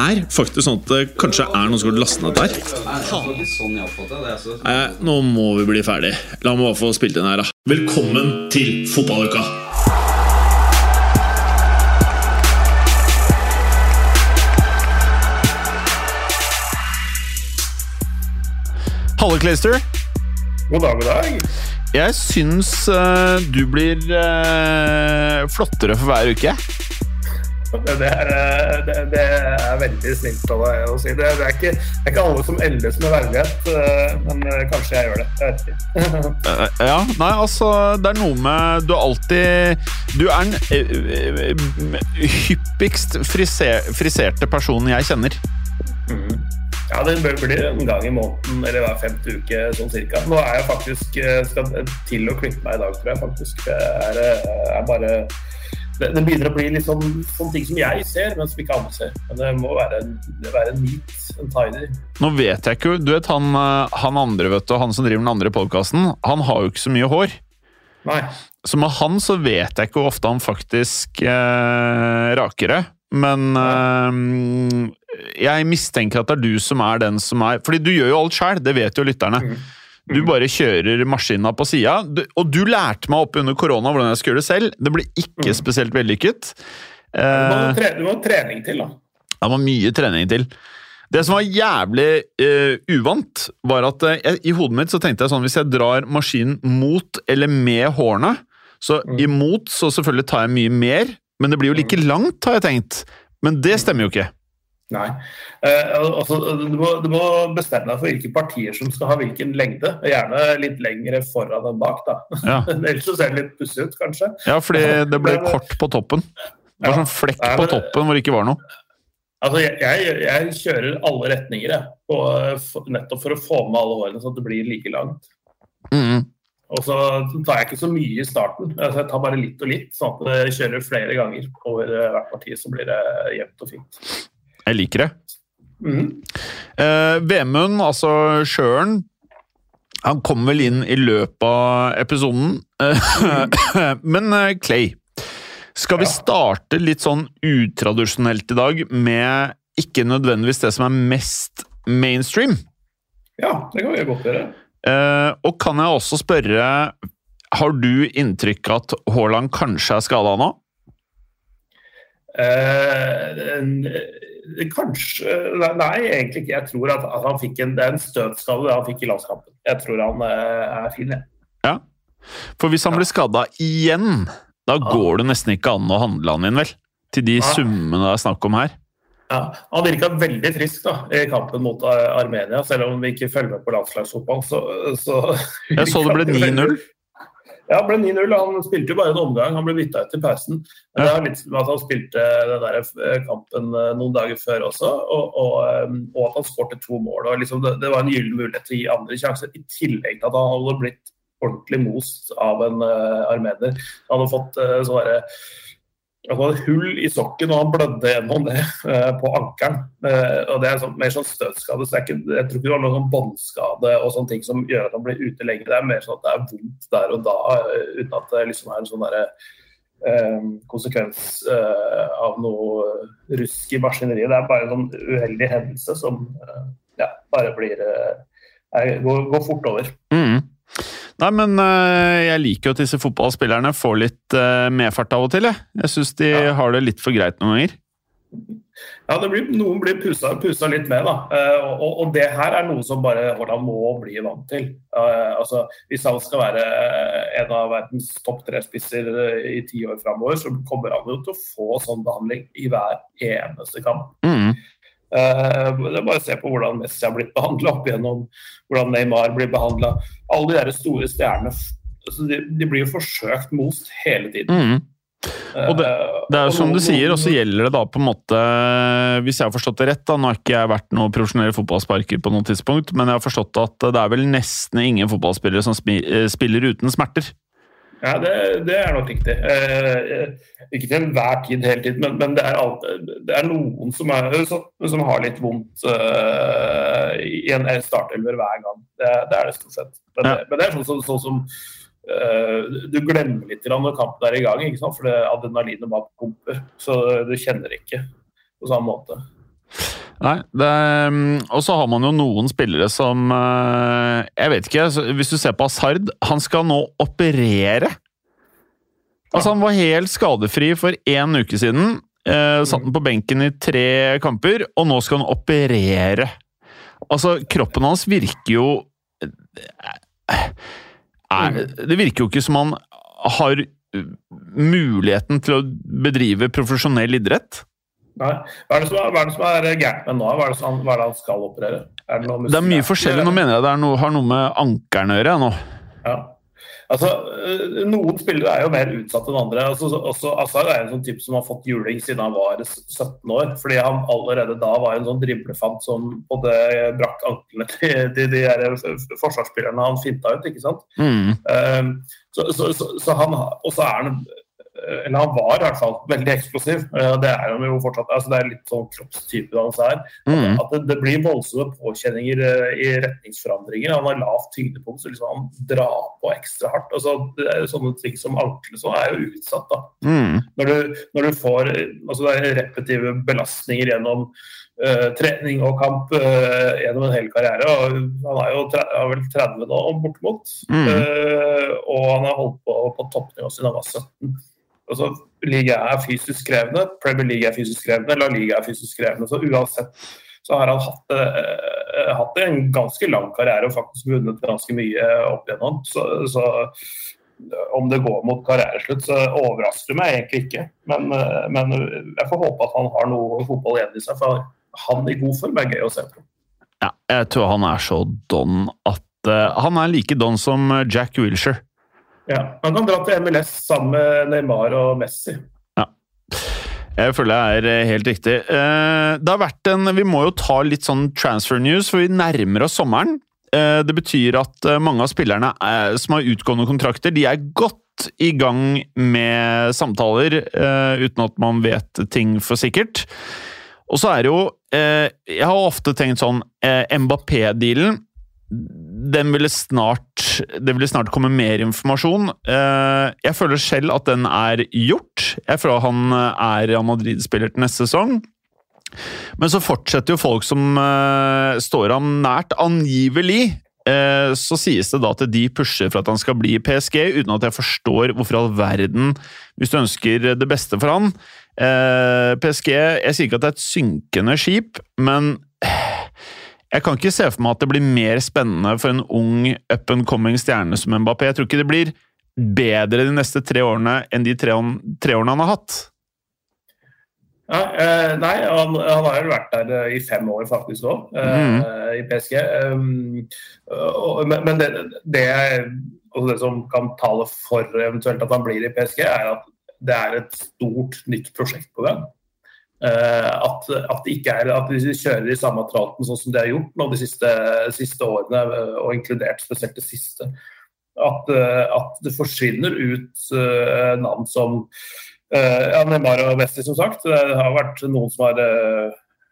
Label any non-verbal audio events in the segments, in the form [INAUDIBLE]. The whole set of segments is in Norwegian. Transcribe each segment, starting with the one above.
er faktisk sånn at det kanskje er noen som har lastet ned der. Nei, nå må vi bli ferdig. La meg bare få spilt inn her, da. Velkommen til fotballuka! Halle Clayster, God dag, god dag. jeg syns uh, du blir uh, flottere for hver uke. Det er, eh, det, det er veldig snilt av deg å si. Det, det, er ikke, det er ikke alle som eldes med verdighet, eh, men eh, kanskje jeg gjør det. Jeg vet ikke. Ja, nei, altså Det er noe med Du alltid Du er den hyppigst friser, friserte personen jeg kjenner. Ja, det bør bli en gang i måneden eller hver femte uke, sånn cirka. Nå er jeg faktisk skal til å klippe meg i dag, tror jeg faktisk. Det er, er bare det, det begynner å bli litt sånn, sånne ting som jeg ser, men som ikke andre ser. Men det må være en, det være en neat, en tidy. Nå vet jeg ikke Du vet han, eh, han andre, vet du, han som driver den andre podkasten, han har jo ikke så mye hår. Nei. Så med han så vet jeg ikke hvor ofte han faktisk eh, raker det. Men eh, jeg mistenker at det er du som er den som er Fordi du gjør jo alt sjæl, det vet jo lytterne. Du bare kjører maskina på sida. Og du lærte meg opp under korona hvordan jeg skulle gjøre det selv. Det ble ikke spesielt vellykket. Må, Eh, tre, må ha trening til, da. det var mye trening til. Det som var jævlig uh, uvant, var at uh, i hodet mitt så tenkte jeg sånn hvis jeg drar maskinen mot eller med hårene Så imot så selvfølgelig tar jeg mye mer, men det blir jo like langt, har jeg tenkt. Men det stemmer jo ikke. Nei. Eh, altså, du, må, du må bestemme deg for hvilke partier som skal ha hvilken lengde. Gjerne litt lengre foran enn bak. da. Ja, [LAUGHS] Ellers så ser det litt pussig ut, kanskje. ja fordi det ble kort på toppen. Det var Ja. sånn flekk på men- toppen hvor det ikke var noe. Altså, jeg, jeg, jeg kjører alle retninger, jeg. Og, eh, nettopp for å få med alle hårene, sånn at det blir like langt. Mm. Og så tar jeg ikke så mye i starten. Altså, jeg tar bare litt og litt, sånn at jeg kjører flere ganger over eh, hvert parti, så blir det jevnt og fint. Jeg liker det. Mm. Eh, Vemund, altså sjøen, han kom vel inn i løpet av episoden. Mm. [LAUGHS] Men eh, Clay, skal vi Ja. starte litt sånn utradisjonelt i dag med ikke nødvendigvis det som er mest mainstream? Ja, det kan vi godt gjøre. Eh, og kan jeg også spørre, har du inntrykk av at Haaland kanskje er skada nå? Eh, kanskje nei, egentlig ikke. Jeg tror at, at han fikk en, det er en støtskade han fikk i landskampen. Jeg tror han uh, er fin, jeg. Ja. For hvis han blir skada igjen, da Ja. går det nesten ikke an å handle han inn, vel? Til de ja. summene det er snakk om her. Ja, han virka veldig frisk da, i kampen mot eh, Armenia, selv om vi ikke følger med på landslagsfotball. Så, så Jeg så det ble [LAUGHS] 9-0. Ja, ble 9-0. Han spilte jo bare en omgang, han ble bytta ut i pausen. Men det er litt med at han spilte den der eh, kampen eh, noen dager før også, og, og, eh, og at han skårte to mål. og liksom det, det var en gyllen mulighet til å gi andre sjanser, i tillegg til at han hadde blitt ordentlig most av en uh, armener. Han hadde fått uh, sånn derre altså, hull i sokken, og han blødde gjennom det uh, på ankelen. Uh, og Det er sånn, mer sånn støtskade. så Jeg tror ikke det var noen sånn båndskade og sånne ting som gjør at han blir ute lenger. Det er mer sånn at det er vondt der og da, uh, uten at det liksom er en sånn derre eh, konsekvens eh, av noe rusk i maskineriet. Det er bare en sånn uheldig hendelse som eh, ja, bare blir eh, går, går fort over. Mm. Nei, men øh, jeg liker jo at disse fotballspillerne får litt øh, medfart av og til, jeg. Jeg syns de Ja. har det litt for greit noen ganger. Ja, det blir, Noen blir pussa, litt med. da, Eh, og, og- og det her er noe som bare Haaland må bli vant til. Eh, altså, Hvis han skal være eh, en av verdens topp tre-spisser eh, i ti år framover, så kommer han jo til å få sånn behandling i hver eneste kamp. Mm. Eh, det er bare å se på hvordan Messi har blitt behandla opp igjennom, hvordan Neymar blir behandla. Alle de der store stjernene altså, de, de blir jo forsøkt most hele tiden. Mm. Og det, det er jo som du sier, og så gjelder det da på en måte Hvis jeg har forstått det rett, da, nå har ikke jeg vært noen profesjonell fotballsparker på noe tidspunkt, men jeg har forstått at det er vel nesten ingen fotballspillere som spiller uten smerter. Ja, det, det, er nok riktig. Eh, ikke til enhver tid hele tiden, men, men det, er alt, det, er noen som, er, som, som har litt vondt uh, i en startelver hver gang. Det, det, er det stort sett. Men, ja. men det, er sånn, sånn, sånn som uh, Du glemmer litt når kampen er i gang, for adrenalinet bare pumper. Så du kjenner ikke på samme måte. Nei, og så har man jo noen spillere som eh, Jeg vet ikke, hvis du ser på Asard Han skal nå operere. Altså, han var helt skadefri for én uke siden. Eh, satt han på benken i tre kamper, og nå skal han operere. Altså, kroppen hans virker jo er, Det virker jo ikke som han har muligheten til å bedrive profesjonell idrett. Nei. Hva er det som er, som er gærent med nå? Hva er, det som, hva er det han skal operere? Er det, det, er mye forskjellig. Nå mener jeg det noe, har noe med ankelen å gjøre. nå. Ja. Altså, eh, Noen spillere er jo mer utsatt enn andre. Altså, også, Azar er en sånn type som har fått juling siden han var 17 år. Fordi han allerede da var en sånn driblefant som både brakk anklene til de, de, de forsvarsspillerne han finta ut. ikke sant? Mm. Um, så, så, så, så, han, Og så er han eller han var i hvert fall veldig eksplosiv. Eh, det er han jo fortsatt. altså Det er litt sånn kroppstype hans her. Mm. At det, det, blir voldsomme påkjenninger eh, i retningsforandringer. Han har lavt tyngdepunkt, så liksom han drar på ekstra hardt. altså det Sånne ting som ankle så er jo utsatt. da. Mm. Når, du, når, du, får altså det er repetitive belastninger gjennom uh, trening og kamp uh, gjennom en hel karriere. og Han er jo er vel 30 nå, bortimot. Mm. Uh, og han har holdt på på toppnivå siden han var 17 altså, Liga er fysisk krevende, Premier League er fysisk krevende, La Liga er fysisk krevende. Så uansett så har han hatt, uh, hatt en ganske lang karriere og faktisk vunnet ganske mye opp igjennom. Så, så om det går mot karriereslutt, så overrasker det meg egentlig ikke. Men, uh, men, jeg får håpe at han har noe fotball igjen i seg, for han i god form er gøy å se på. Ja, jeg tror han er så don at uh, Han er like don som Jack Wilshere. Ja, Han kan dra til MLS sammen med Neymar og Messi. Ja. Jeg føler det er eh, helt riktig. Eh, det har vært en Vi må jo ta litt sånn transfer news, for vi nærmer oss sommeren. Eh, det betyr at mange av spillerne som har utgående kontrakter, de er godt i gang med samtaler, uten at man vet ting for sikkert. Og så er det jo Jeg har ofte tenkt sånn Mbappé-dealen den ville snart Det ville snart komme mer informasjon. Eh, jeg føler selv at den er gjort. Jeg føler han er Real Madrid-spiller til neste sesong. Men så fortsetter jo folk som uh, står ham nært, angivelig. Så sies det da at de pusher for at han skal bli i PSG, uten at jeg forstår hvorfor all verden, hvis du ønsker det beste for han. PSG Jeg sier ikke at det er et synkende skip, men jeg kan ikke se for meg at det blir mer spennende for en ung up and coming stjerne som Mbappé. Jeg tror ikke det blir bedre de neste tre årene enn de tre, tre årene han har hatt. Ja, eh, nei, han, han, har jo vært der eh, i fem år faktisk òg, eh, mm. i PSG. Um, og, men det, det, det, som kan tale for eventuelt at han blir i PSG, er at det er et stort, nytt prosjekt på gang. Eh, at, ikke er, at, de kjører i samme traten sånn som de har gjort nå de siste, siste årene, eh, og inkludert spesielt det siste. At, eh, at det forsvinner ut navn som ja, Neymar og Messi, som sagt. Det har vært noen som har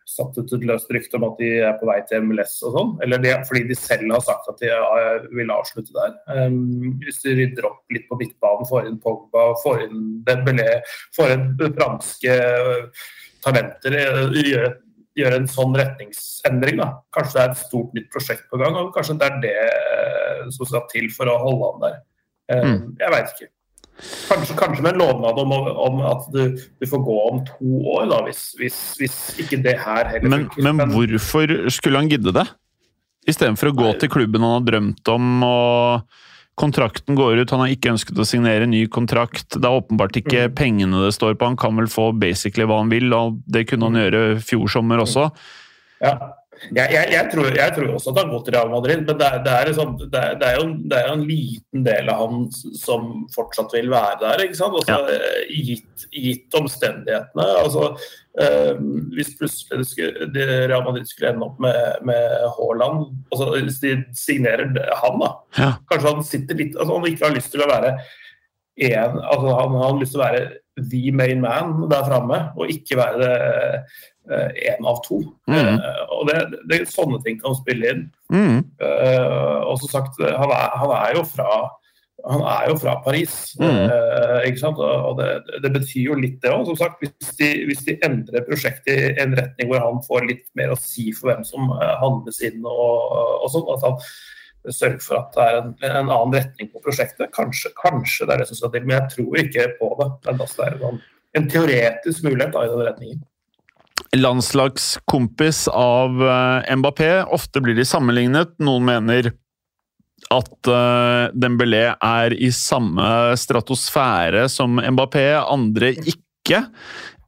satt ut et løst rykte om at de er på vei til MLS og sånn. Eller det, fordi de selv har sagt at de vil avslutte der. Um, hvis de rydder opp litt på midtbanen, får inn Pogba, får inn Dembélé, får inn franske uh, talenter gjøre, gjøre en sånn retningsendring. Da. Kanskje det er et stort nytt prosjekt på gang, og kanskje det er det eh, som skal til for å holde han der. Eh, mm. Jeg veit ikke. Kanskje, kanskje, med en lovnad om, om at du, du, får gå om to år, da, hvis, hvis, hvis ikke det her heller men, funker. Men hvorfor skulle han gidde det? Istedenfor å gå til klubben han har drømt om og Kontrakten går ut, han har ikke ønsket å signere ny kontrakt. Det er åpenbart ikke mm. pengene det står på, han kan vel få basically hva han vil, og det kunne han mm. gjøre fjor sommer også. Ja. Jeg, jeg, jeg, tror, jeg, tror, også at han går til Real Madrid, men det er, det, er liksom, det, er, det er, jo, en liten del av han som fortsatt vil være der. ikke sant? Altså, ja. gitt, gitt, omstendighetene. altså eh, Hvis plutselig skulle, Real Madrid skulle ende opp med, med Haaland altså, Hvis de signerer han, da ja. Kanskje han sitter litt altså, Han ikke har lyst til å være en, altså, han, han har lyst til å være the main man der framme, og ikke være én eh, av to. Mm. Uh, og det, det, Sånne ting kan spille inn. Mm. Uh, og som sagt, han er, han er, jo fra han er jo fra Paris, mm. ikke sant? og det, det, betyr jo litt det òg. Hvis, de, hvis de endrer prosjektet i en retning hvor han får litt mer å si for hvem som handles inn, og, og sånn, at han sørger for at det er en, en, annen retning på prosjektet, kanskje, kanskje det er det som skal til. Men jeg tror ikke på det. Men det er en, en teoretisk mulighet da, i den retningen landslagskompis av uh, Mbappé. Ofte blir de sammenlignet. Noen mener at uh, Dembélé er i samme stratosfære som Mbappé, andre ikke.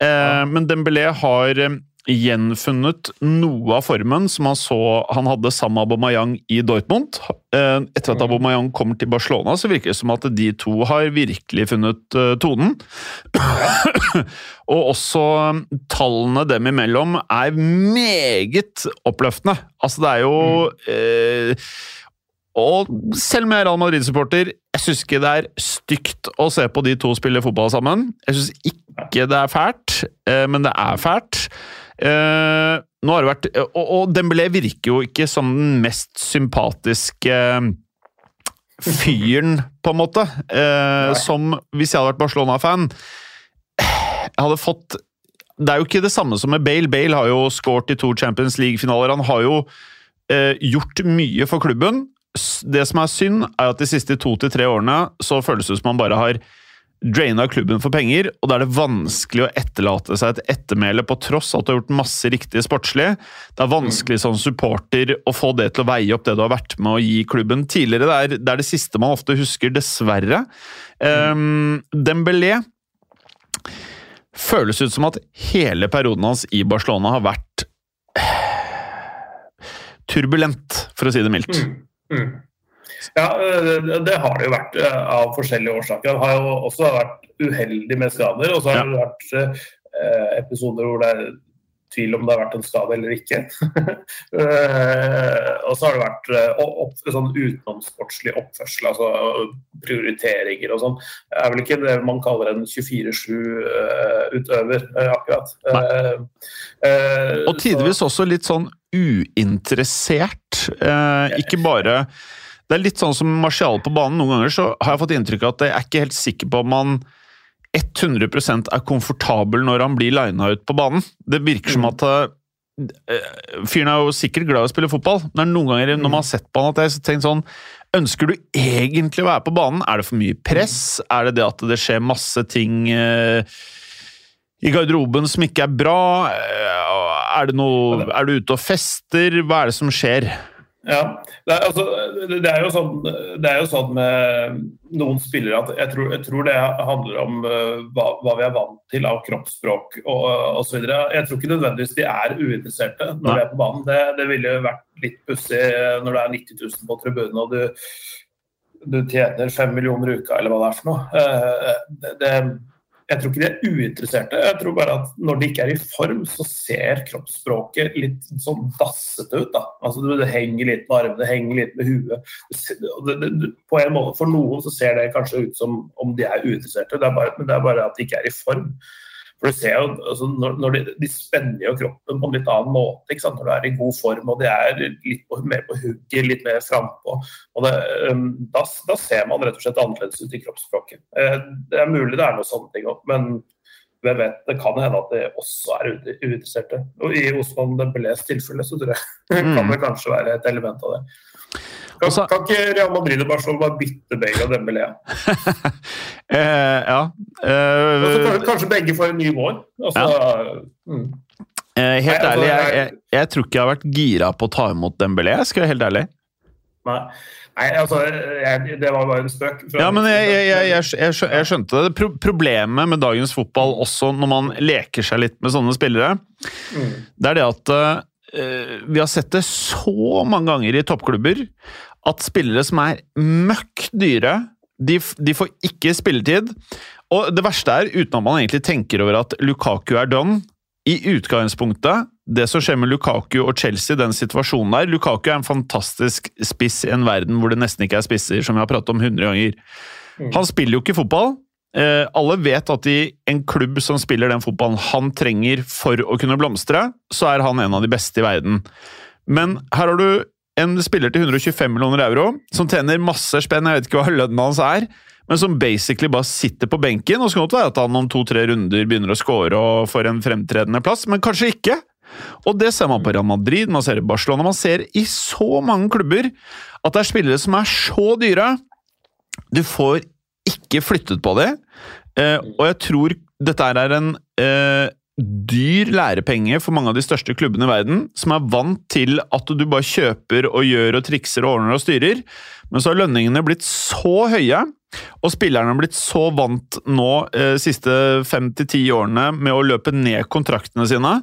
Uh, men Dembélé har gjenfunnet noe av formen som han så han hadde sammen med Abomayang i Dortmund. Eh, etter at Aubameyang kommer til Barcelona, så virker det som at de to har virkelig funnet eh, tonen. og også um, tallene dem imellom er meget oppløftende. Altså, det er jo eh, og selv om jeg er Real Madrid-supporter, jeg syns ikke det er stygt å se på de to spille fotball sammen. Jeg syns ikke det er fælt, men det er fælt. Uh, nå har det vært, og, og Dembélé virker jo ikke som den mest sympatiske fyren, på en måte. Uh, som hvis jeg hadde vært Barcelona-fan Jeg hadde fått Det er jo ikke det samme som med Bale. Bale har jo skåret i to Champions League-finaler. Han har jo uh, gjort mye for klubben. Det som er synd, er at de siste to til tre årene så føles det som han bare har draina klubben for penger, og da er det vanskelig å etterlate seg et ettermæle på tross at du har gjort masse riktige sportslig. Det er vanskelig som supporter å få det til å veie opp det du har vært med å gi klubben tidligere. Det er det, er det siste man ofte husker, dessverre. Um, Dembélé føles ut som at hele perioden hans i Barcelona har vært turbulent, for å si det mildt. Mm. Mm. Ja, det har det jo vært eh, av forskjellige årsaker. Han har jo også vært uheldig med skader. Og så har ja. det vært eh, episoder hvor det er tvil om det har vært en skade eller ikke. [LAUGHS] Eh, og så har det vært opp, sånn utenomsportslig oppførsel, altså prioriteringer og sånn. Det er vel ikke det man kaller en 24-7-utøver, akkurat. og tidvis også litt sånn uinteressert. ikke bare det er litt sånn som Martial på banen. Noen ganger så har jeg fått inntrykk av at jeg er ikke helt sikker på om han 100% er komfortabel når han blir lina ut på banen. Det virker som mm. at uh, Fyren er jo sikkert glad i å spille fotball, men noen ganger når man har sett på han at jeg har tenkt sånn Ønsker du egentlig å være på banen? Er det for mye press? Er det det at det skjer masse ting uh, i garderoben som ikke er bra? Er, det noe, er du ute og fester? Hva er det som skjer? Ja, det er, altså, det, er sånn, det er, jo sånn, med noen spillere at jeg tror, jeg tror det handler om uh, hva, hva, vi er vant til av kroppsspråk og osv. Jeg tror ikke nødvendigvis de er uinteresserte når Nei. de er på banen. Det, det ville vært litt pussig når det er 90 000 på tribunen og du, du tjener 5 millioner i uka eller hva det er for noe. Uh, det, jeg tror ikke de er uinteresserte. Jeg tror bare at når de ikke er i form, så ser kroppsspråket litt sånn dassete ut. da. Altså Det henger litt med armene, det henger litt med huet. På en måte, For noen så ser det kanskje ut som om de er uinteresserte, det er bare, men det er bare at de ikke er i form. For du ser jo, altså, når, når de, de, spenner jo kroppen på en litt annen måte ikke sant? når du er i god form og de er litt på, mer på hugget, litt mer frampå. Um, da, da, ser man rett og slett annerledes ut i kroppsspråket. Eh, det er mulig det er noe sånne ting òg, men hvem vet, det kan hende at det også er uinteresserte. Og I Osman Dembélés tilfelle så tror jeg [LAUGHS] mm. kan det kanskje være et element av det. Kan, Også, kan ikke Real Madrid og Barcelona bare bytte Bale og Dembélé? eh, ja. Eh, kanskje, kanskje, begge får en ny vår. Altså, ja. mm. eh, helt Nei, altså, ærlig, jeg, jeg, jeg, tror ikke jeg har vært gira på å ta imot Dembélé, skal jeg være helt ærlig. Nei. Nei, altså, jeg, det var bare en spøk. Ja, men jeg, skjønte det. Pro problemet med dagens fotball, også når man leker seg litt med sånne spillere, mm. det er det at eh, Vi har sett det så mange ganger i toppklubber at spillere som er møkk dyre, de, de får ikke spilletid. Og det verste er, uten at man egentlig tenker over at Lukaku er done I utgangspunktet, det som skjer med Lukaku og Chelsea, den situasjonen der Lukaku er en fantastisk spiss i en verden hvor det nesten ikke er spisser, som vi har pratet om 100 ganger. Han spiller jo ikke fotball. Eh, alle vet at i en klubb som spiller den fotballen han trenger for å kunne blomstre, så er han en av de beste i verden. Men her har du en spiller til 125 millioner euro, som tjener masse spenn, jeg vet ikke hva lønnen hans er, men som basically bare sitter på benken. og Så kan det være at han om to-tre runder begynner å score og får en fremtredende plass, men kanskje ikke. Og det ser man på Real Madrid, man ser i Barcelona, man ser i så mange klubber at det er spillere som er så dyre. Du får ikke flyttet på det, eh, og jeg tror dette er en eh, dyr lærepenge for mange av de største klubbene i verden, som er vant til at du bare kjøper og gjør og trikser og ordner og styrer, men så har lønningene blitt så høye, og spillerne har blitt så vant nå eh, siste fem til ti årene med å løpe ned kontraktene sine,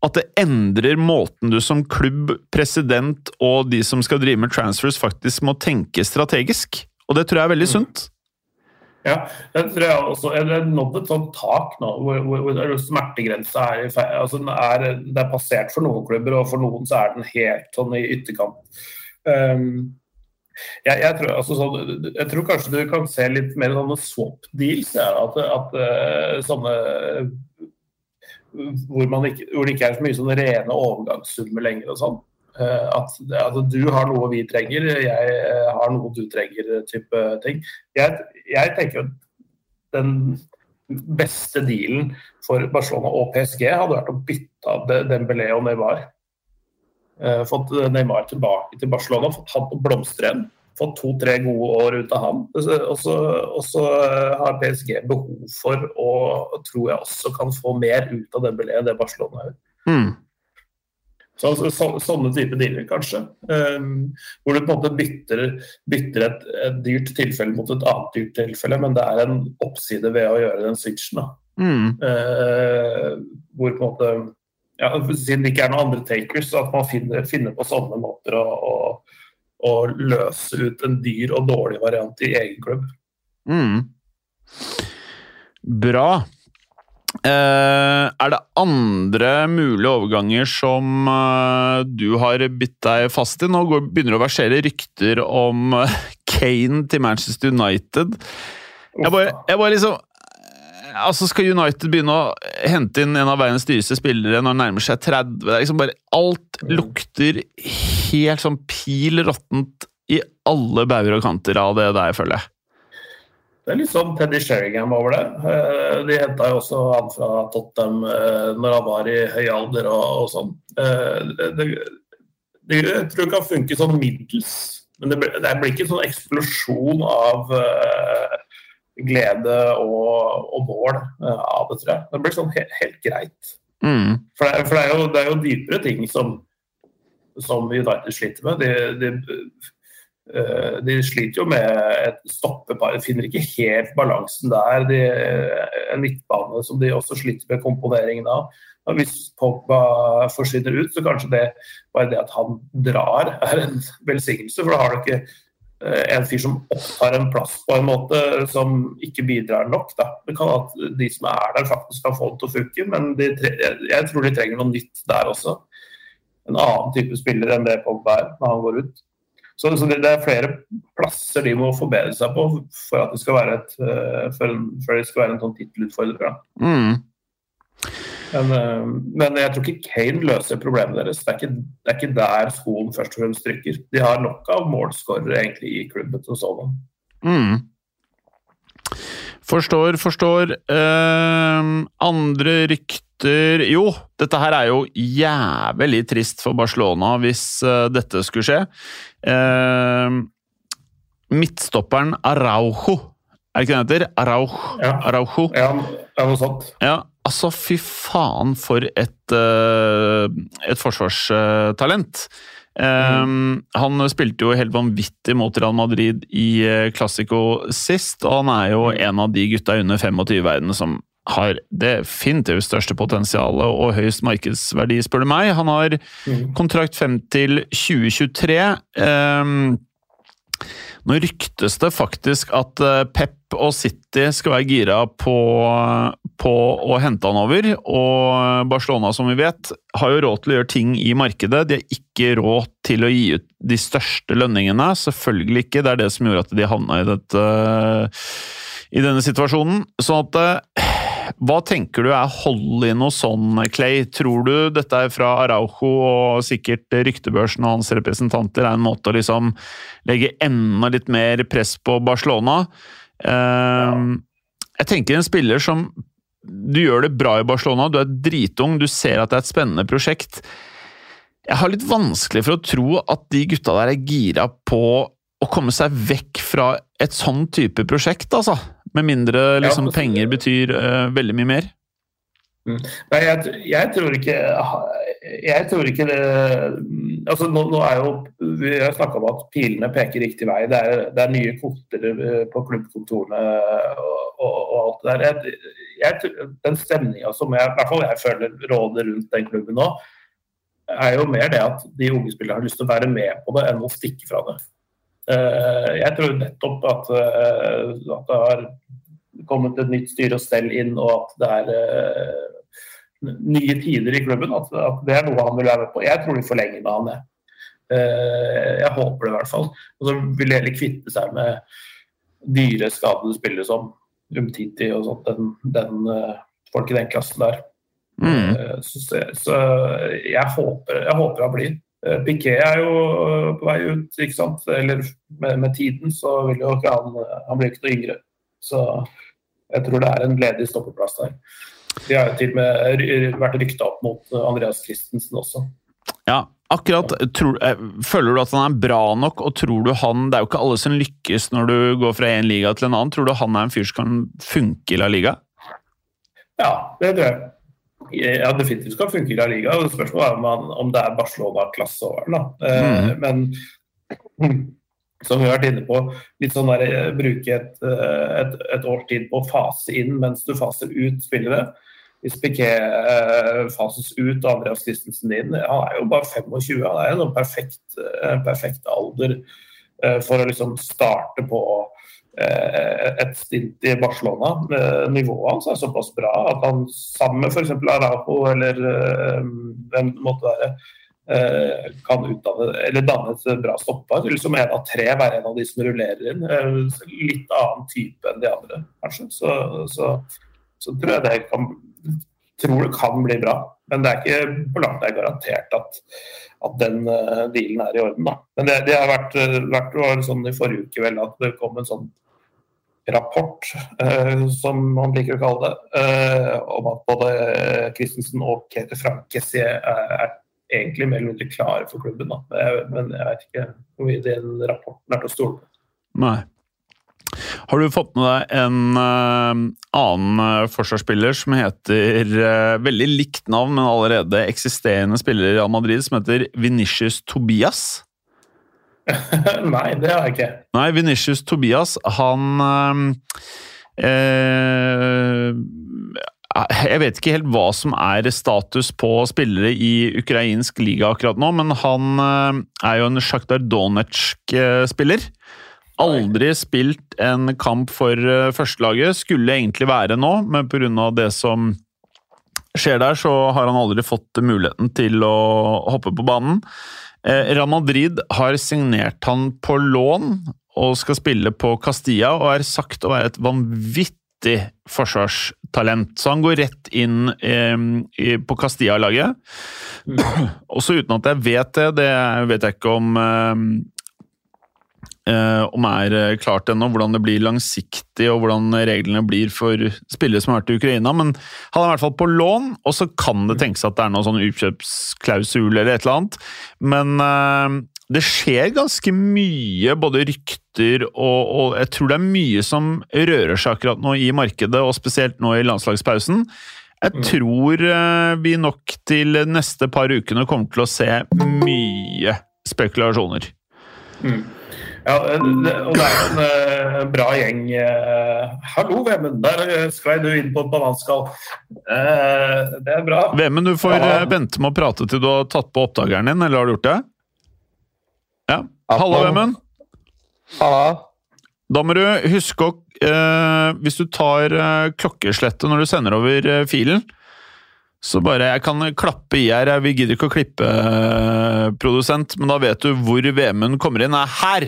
at det endrer måten du som klubb, president og de som skal drive med transfers, faktisk må tenke strategisk. Og det tror jeg er veldig sunt. Ja, det tror jeg også. Det er nådd et sånt tak nå, hvor, hvor, hvor smertegrensa er, altså er, det er passert for noen klubber, og for noen så er den helt sånn i ytterkant. Um, jeg, jeg, tror, altså, sånn, jeg tror kanskje du kan se litt mer sånne swap deals. Ja, at, at eh, sånne hvor, ikke, hvor det ikke er så mye sånne rene overgangssummer lenger og sånn. Eh, at, at du har noe vi trenger, jeg eh, har noe du trenger, type ting. Jeg, jeg tenker at den beste dealen for Barcelona og PSG hadde vært å bytte av Dembélé og Neymar. Eh, fått Neymar tilbake til Barcelona, fått han på igjen. Fått to-tre gode år ut av han. Og så, eh, har PSG behov for, og tror jeg også kan få mer ut av Dembélé enn det Barcelona gjør. Mm. Så, så, så, sånne type dealer, kanskje. Um, hvor du på en måte bytter, bytter et, et dyrt tilfelle mot et annet dyrt tilfelle, men det er en oppside ved å gjøre den switchen. Mm. Uh, hvor på en måte ja, Siden det ikke er noen andre takers, at man finner, finner på sånne måter å, å, å løse ut en dyr og dårlig variant i egen klubb. Mm. Bra. Eh, er det andre mulige overganger som eh, du har bitt deg fast i? Nå går, begynner det å versere rykter om eh, [LAUGHS] Kane til Manchester United. Jeg bare, jeg bare liksom Altså Skal United begynne å hente inn en av verdens dyreste spillere når han nærmer seg 30? Det er liksom bare Alt lukter helt sånn pil råttent i alle bauger og kanter av det der, føler jeg. Det er litt sånn Teddy Sheringham over det. Eh, De henta jo også han fra Tottenham eh, når han var i høy alder og, og sånn. Eh, Det, det, jeg tror det kan funke sånn middels, men det det blir ikke sånn eksplosjon av uh, glede og, og mål uh, av det, tror jeg. Det blir sånn helt, helt greit. Mm. For, det, for det, er jo, det er jo dypere ting som, som United sliter med. De, de, de sliter jo med et stoppepar, de finner ikke helt balansen der. De, en midtbane som de også sliter med komponeringen av. Og hvis Pogba forsvinner ut, så kanskje det bare det at han drar er en velsignelse. For da har du ikke eh, en fyr som opptar en plass på en måte som ikke bidrar nok. Da. Det kan at de som er der, faktisk kan få det til å funke, men jeg tror de trenger noe nytt der også. En annen type spiller enn det Pogba er når han går ut. Så, så det, det er flere plasser de må forbedre seg på for at det skal være, et, eh, for, for det skal være en sånn tittelutfordrer. Mm. Men, eh, men jeg tror ikke Kane løser problemet deres. Det er ikke, det er ikke der skoen først og fremst trykker. De har nok av målskårere egentlig i klubben som sådan. Mm. Forstår, forstår. Eh, andre rykter Jo, dette her er jo jævlig trist for Barcelona hvis eh, dette skulle skje. Eh, midtstopperen Araujo, er det ikke det heter? Araujo. Ja. Araujo. Ja, ja noe sånt. Ja, altså fy faen for et, eh, et forsvarstalent. Eh, Han spilte jo helt vanvittig mot Real Madrid i eh, Classico sist, og han er jo en av de gutta under 25 i verden som har definitivt største potensialet og høyest markedsverdi, spør du meg. Han har Mm. kontrakt frem til 2023. Um, nå ryktes det faktisk at eh, Pep og City skal være gira på, på å hente han over. Og Barcelona, som vi vet, har jo råd til å gjøre ting i markedet. De har ikke råd til å gi ut de største lønningene. Selvfølgelig ikke. Det er det som gjorde at de havna i, dette, i denne situasjonen. Sånn at eh, hva tenker du er hold i noe sånn, Clay? Tror du dette er fra Araujo og sikkert ryktebørsen og hans representanter er en måte å liksom legge enda litt mer press på Barcelona? Ehm, Jeg tenker en spiller som Du gjør det bra i Barcelona, du er dritung, du ser at det er et spennende prosjekt. Jeg har litt vanskelig for å tro at de gutta der er gira på å komme seg vekk fra et sånn type prosjekt, altså. Med mindre liksom, Ja, penger betyr uh, veldig mye mer. Nei, jeg, jeg tror ikke Jeg tror ikke det altså Nå, nå er jo Vi har snakka om at pilene peker riktig vei. Det er, det er nye kvoter eh, på klubbkontorene og, og, og alt det der. Jeg, jeg, den stemninga som jeg, i hvert fall jeg føler råder rundt den klubben nå, er jo mer det at de unge spillerne har lyst til å være med på det, enn å stikke fra det. Eh, Jeg tror nettopp at, eh, at det har kommet et nytt styre og stell inn, og at det er eh, nye tider i klubben. At, at det er noe han vil være med på. Jeg tror de forlenger med han, jeg. Jeg håper det i hvert fall. Og så vil de heller kvitte seg med dyre, skadede spillere som Umtiti og sånt. Den, den, folk i den klassen der. Mm. Så, så- så jeg, håper, jeg håper han blir. Eh, Piquet er jo eh, på vei ut, ikke sant. Eller med, med tiden så vil jo ikke han Han blir ikke noe yngre. Så jeg tror det er en ledig stoppeplass der. De har jo til og med vært rykta opp mot eh, Andreas Christensen også. Ja, akkurat. Tror, eh, føler du at han er bra nok, og tror du han Det er jo ikke alle som lykkes når du går fra en liga til en annen. Tror du han er en fyr som kan funke i La Liga? Ja, det tror jeg. Ja, definitivt skal funke i La Liga. og Spørsmålet er om, man, om det er Barcelona-klasse over den. Eh, Men [CLEARS THROAT] som vi har vært inne på, litt sånn der, eh, bruke et, eh, et, et års tid på å fase inn mens du faser ut spillere. Hvis Piquet eh, fases ut og Andreas Christensen inn Han er jo bare 25, han er jo en perfekt, perfekt alder eh, for å liksom starte på et stint i Barcelona. Eh, Nivået hans er såpass bra at han sammen med f.eks. Arapo eller eh, hvem det måtte være, eh, kan utdanne, eller danne et bra stoppar. Liksom som en av tre være en av de som rullerer inn. Eh, Litt annen type enn de andre, kanskje. Så, så, så tror jeg det kan tror det kan bli bra. Men det er ikke på langt nær garantert at, at den eh, dealen er i orden. Da. Men det, det har vært, eh, vært sånn i forrige uke vel at det kom en sånn rapport, eh, som man liker å kalle det, eh, om at både Christensen og Kete Kessie er, er egentlig mer eller mindre klare for klubben. Da. Men jeg, vet ikke hvor mye den rapporten er til å stole på. Nei. Har du fått med deg en uh, annen uh, forsvarsspiller som heter uh, Veldig likt navn, men allerede eksisterende spiller i Real Madrid, som heter Vinicius Tobias? [LAUGHS] Nei, det har jeg ikke. Nei, Vinicius Tobias, han eh, eh, Jeg vet ikke helt hva som er status på spillere i ukrainsk liga akkurat nå, men han eh, er jo en Sjaktar Donetsk-spiller. Aldri spilt en kamp for eh, førstelaget. Skulle egentlig være nå, men pga. det som skjer der, så har han aldri fått muligheten til å hoppe på banen. Eh, Real Madrid har signert han på lån og skal spille på Castilla, og er sagt å være et vanvittig forsvarstalent. Så han går rett inn eh, på Castilla-laget. [CLEARS THROAT] Også uten at jeg vet det, det vet jeg ikke om eh, om er eh, klart ennå, hvordan det blir langsiktig og hvordan reglene blir for spillere som har vært i Ukraina, men han er i hvert fall på lån, og så kan det tenkes at det er noen sånn utkjøpsklausul eller et eller annet. Men eh, det skjer ganske mye, både rykter og, og jeg tror det er mye som rører seg akkurat nå i markedet, og spesielt nå i landslagspausen. Jeg tror eh, vi nok til neste par ukene kommer til å se mye spekulasjoner. Mm. Ja, det, og det er en uh, bra gjeng. Uh, hallo, Vemund. Der sklei du inn på et bananskall. Uh, det er bra. Vemund, du får Ja. vente med å prate til du har tatt på oppdageren din, eller har du gjort det? Ja. Halla, Vemund. Halla. Da må du huske å eh, Hvis du tar eh, klokkeslettet når du sender over eh, filen, så bare Jeg kan klappe i her, vi gidder ikke å klippe, eh, produsent, men da vet du hvor Vemund kommer inn. er her!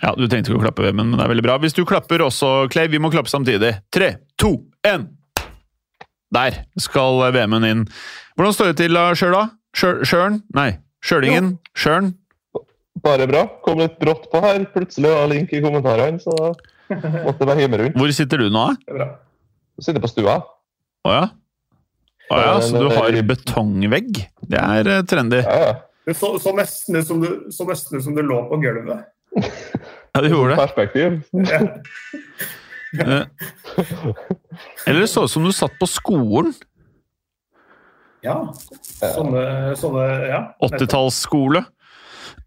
Ja, du trengte ikke å klappe, men det er veldig bra. Hvis du klapper også, Clay, vi må klappe samtidig. Tre, to, én! Der skal Vemund inn. Hvordan står det til da, Sjøla? Sjø- Sjøren? Nei, Sjølingen? Sjøren? Bare bra. Kom litt brått på her. Plutselig var link i kommentarene, så måtte jeg hive rundt. Hvor sitter du nå, da? Er. Sitter på stua. Å ja? Å ja, så du har betongvegg? Det er eh, trendy. Ja, ja. Det så, så nesten ut som, som du lå på gulvet. Ja, du gjorde det. Perspektiv. Eh, Eller det så ut som du satt på skolen. ja. Sånne, sånne ja. 80-tallsskole.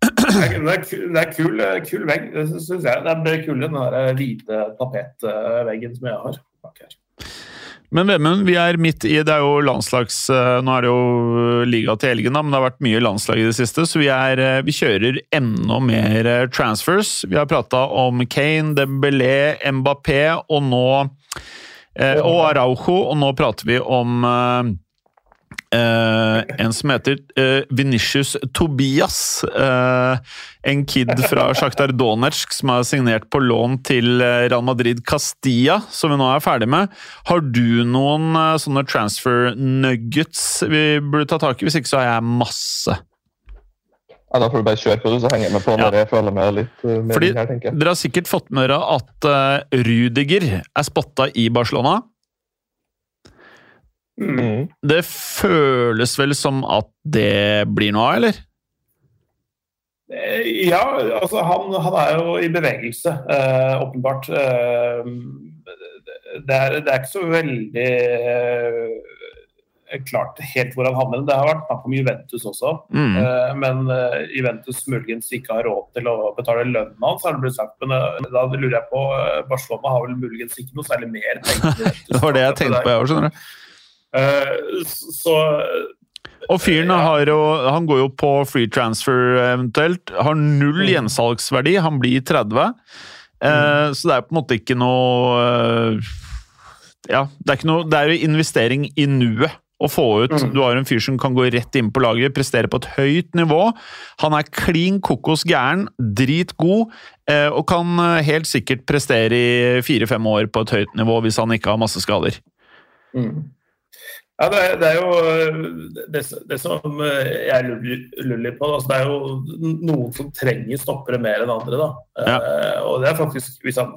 Det er, det er, det er kul, kul vegg, syns jeg. Det er kulere enn den der hvite tapetveggen som jeg har bak her. Men Vemund, vi er midt i Det er jo landslags... eh, Nå er det jo liga til helgen, men det har vært mye landslag i det siste, så vi, er, eh, vi kjører enda mer eh, transfers. Vi har prata om Kane, Dembélé, Mbappé og nå eh, Og Araujo, og nå prater vi om eh, eh, en som heter eh, Vinicius Tobias. eh, en kid fra Sjaktar Donetsk som er signert på lån til eh, Real Madrid Castilla, som vi nå er ferdig med. Har du noen eh, sånne transfer nuggets vi burde ta tak i? Hvis ikke så har jeg masse. Ja, da får du bare kjøre på, det, så henger jeg med på Ja. når jeg føler meg litt med Fordi her, tenker jeg. Dere har sikkert fått med dere at uh, Rudiger er spotta i Barcelona. Mm. Det føles vel som at det blir noe av, eller? Eh, Ja, altså han, han er jo i bevegelse, eh, åpenbart. Eh, det, er, det er ikke så veldig eh, klart helt hvor han havner. Det har vært snakk om Juventus også. Mm. Eh, men eh, Juventus muligens ikke har råd til å betale lønnen hans, har det blitt sagt. Men eh, da lurer jeg på Barcelona har vel muligens ikke noe særlig mer penger. [LAUGHS] Det var det jeg tenkte på, jeg òg, skjønner du. Eh, så Og fyren har jo, han går jo på free transfer eventuelt. Har null gjensalgsverdi, han blir 30. Eh, så det er på en måte ikke noe eh, Ja, det er ikke noe Det er jo investering i nuet. Å få ut Mm. Du har en fyr som kan gå rett inn på laget, prestere på et høyt nivå. Han er klin kokos gæren, dritgod, eh, og kan eh, helt sikkert prestere i fire-fem år på et høyt nivå hvis han ikke har masse skader. Mm. Ja, det er, det er jo øh, det, det som øh, jeg lurer på. Altså, det er jo noen som trenger stoppere mer enn andre. Ja. Uh, og det er faktisk, Hvis han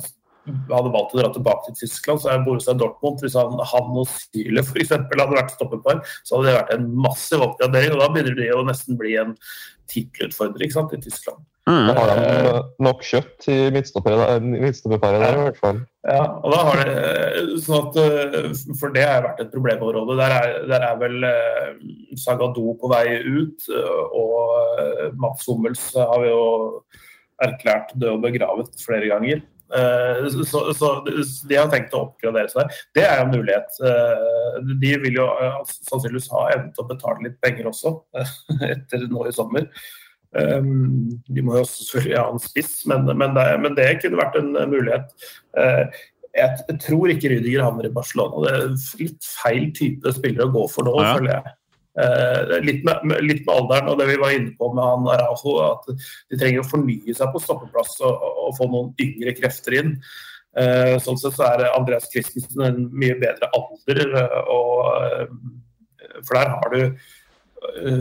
hadde valgt å dra tilbake til Tyskland, så er Borussia Dortmund Hvis han, han og Syle f.eks. hadde vært stopperpar, så hadde det vært en massiv oppgradering. og Da begynner det å nesten bli en tittelutfordring i Tyskland. Mm. Da har de uh, nok kjøtt i midtstopperparet midtstopperparet der, i hvert fall. Ja, og da har det sånn at, eh, For det har vært et problemområde. Der er, der er vel eh, Sagado på vei ut, eh, og eh, Mats Hummels har vi jo erklært død og begravet flere ganger. Eh, Så, så de har tenkt å oppgradere seg. Det er en mulighet. Eh, De vil jo eh, sannsynligvis ha evne til å betale litt penger også, [LAUGHS] etter nå i sommer. Um, de må jo også selvfølgelig ha en spiss, men, men, det, men det kunne vært en eh, mulighet. Eh, jeg, tror ikke Rydiger havner i Barcelona. Det er litt feil type spillere å gå for nå, Ja. føler jeg. Eh, litt, med, litt med alderen og det vi var inne på med han Araujo, at de trenger å fornye seg på stoppeplass og, og, få noen yngre krefter inn. Eh, sånn sett så er Andreas Christensen en mye bedre alder, eh, og, for der har du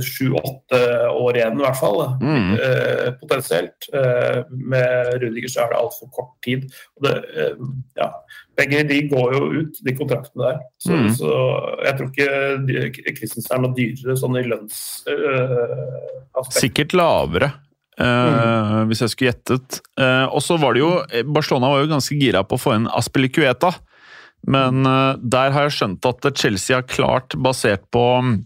sju-åtte år igjen, i hvert fall. Mm. eh, potensielt. Eh, med Rudiger så er det altfor kort tid. Og det, eh, ja, begge de går jo ut, de kontraktene der. Så, Mm. så jeg tror ikke Christensen er noe dyrere sånn i lønnsaspekt. Sikkert lavere, Mm. hvis jeg skulle gjettet. Eh, og så var det jo Barcelona var jo ganske gira på å få inn Aspilicueta. Men eh, der har jeg skjønt at Chelsea har klart, basert på eh, eh,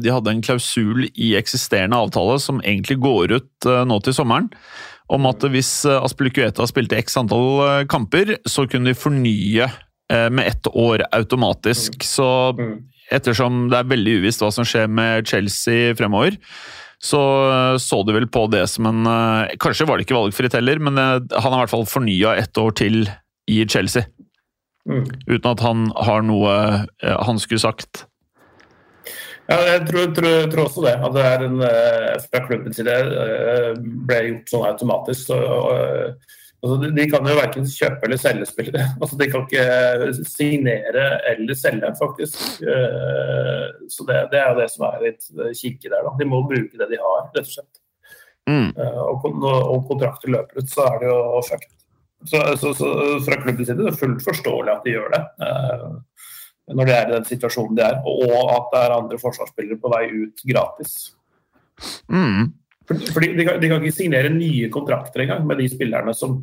de hadde en klausul i eksisterende avtale som egentlig går ut eh, nå til sommeren, om at hvis eh, Aspilicueta spilte x antall eh, kamper, så kunne de fornye eh, med ett år automatisk. Så Mm. ettersom det er veldig uvisst hva som skjer med Chelsea fremover, så eh, så de vel på det som en eh, Kanskje var det ikke valgfritt heller, men eh, han har i hvert fall fornya ett år til i Chelsea. Mm. Uten at han har noe eh, han skulle sagt. Ja, jeg tror, tror, tror også det. At det er en, eh, fra klubbens side eh, ble gjort sånn automatisk. Så, og, altså, de, de kan jo verken kjøpe eller selge spillere. [LAUGHS] Altså, de kan ikke signere eller selge, faktisk. Eh, Så det, det er jo det som er litt kinkig der. Da. De må bruke det de har, rett og slett. Mm. Eh, Og om kontrakter løper ut, så er det jo fucked. Så, så, så fra klubbens side det er fullt forståelig at de gjør det. Når de er i den situasjonen de er, og at det er andre forsvarsspillere på vei ut gratis. Mm. For- Fordi de kan, de kan ikke signere nye kontrakter engang med de spillerne som,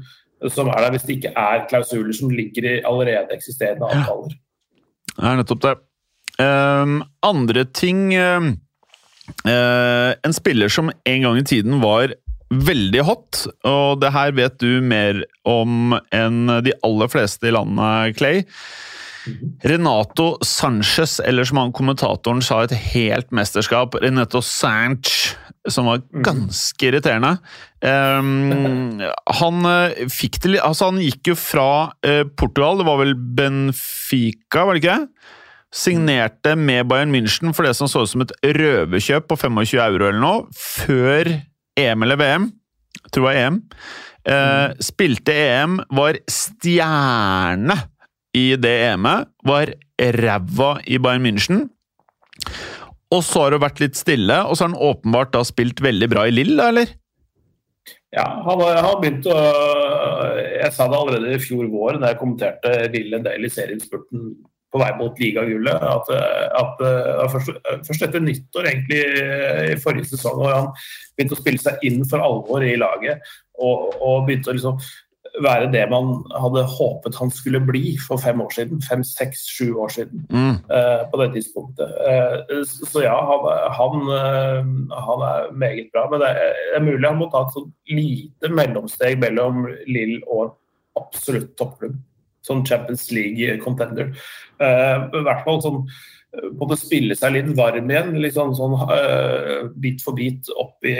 som er der, hvis det ikke er klausuler som ligger i allerede eksisterende avtaler. Det er nettopp det. Um, andre ting um, uh, En spiller som en gang i tiden var veldig hot, og det her vet du mer om enn de aller fleste i landet, Clay. Renato Sanchez, eller som han kommentatoren sa, et helt mesterskap. Renato Sanch, som var ganske irriterende. Um, [LAUGHS] han eh, fikk det litt Altså, han gikk jo fra eh, Portugal, det var vel Benfica, var det ikke? Signerte med Bayern München for det som så ut som et røverkjøp på 25 euro eller noe, før EM eller VM. Jeg tror det var EM. Uh, spilte EM, var stjerne i det EM-et. Var ræva i Bayern München. Og så har det vært litt stille, og så har han åpenbart da spilt veldig bra i Lill, eller? Ja, han har begynt å Jeg sa det allerede i fjor vår da jeg kommenterte Lille en del i serieinnspurten på vei mot ligagullet. At, at, at først, først etter nyttår, egentlig i forrige sesong, hvor han begynte å spille seg inn for alvor i laget og, og begynte å liksom være det man hadde håpet han skulle bli for fem år siden. Fem, seks, sju år siden Mm. eh, på det tidspunktet. Eh, så ja, han, han, eh, han er meget bra. Men det er, mulig han må ta et sånn lite mellomsteg mellom Lill og absolutt toppklubb. Sånn Champions League-contender. Eh, I hvert fall sånn eh, Både spille seg litt varm igjen, litt sånn, sånn bit for bit opp i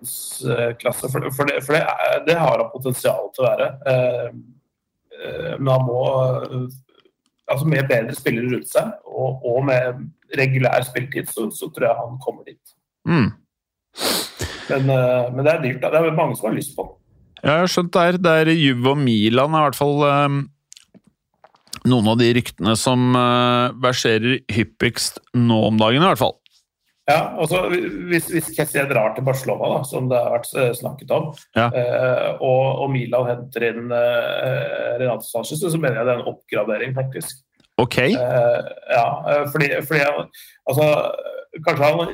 eh, klasse. For, for, det, for det, er, det har han potensial til å være. Eh, eh, men han må altså med bedre spillere rundt seg og, og med regulær spilletid, så, så tror jeg han kommer dit. Mm. Men, eh, men det er dyrt. Det er mange som har lyst på den. Ja, jeg har skjønt det er, det er Juve og Milan er i hvert fall eh, noen av de ryktene som eh, verserer hyppigst nå om dagen, i hvert fall. Ja, altså Hvis, hvis Kessie drar til Barcelona, da, som det har vært eh, snakket om, Ja. eh, og, og Milan henter inn eh, Renato Sanchez, så mener jeg det er en oppgradering, faktisk. Ok. Eh, ja, fordi, fordi altså, Kanskje han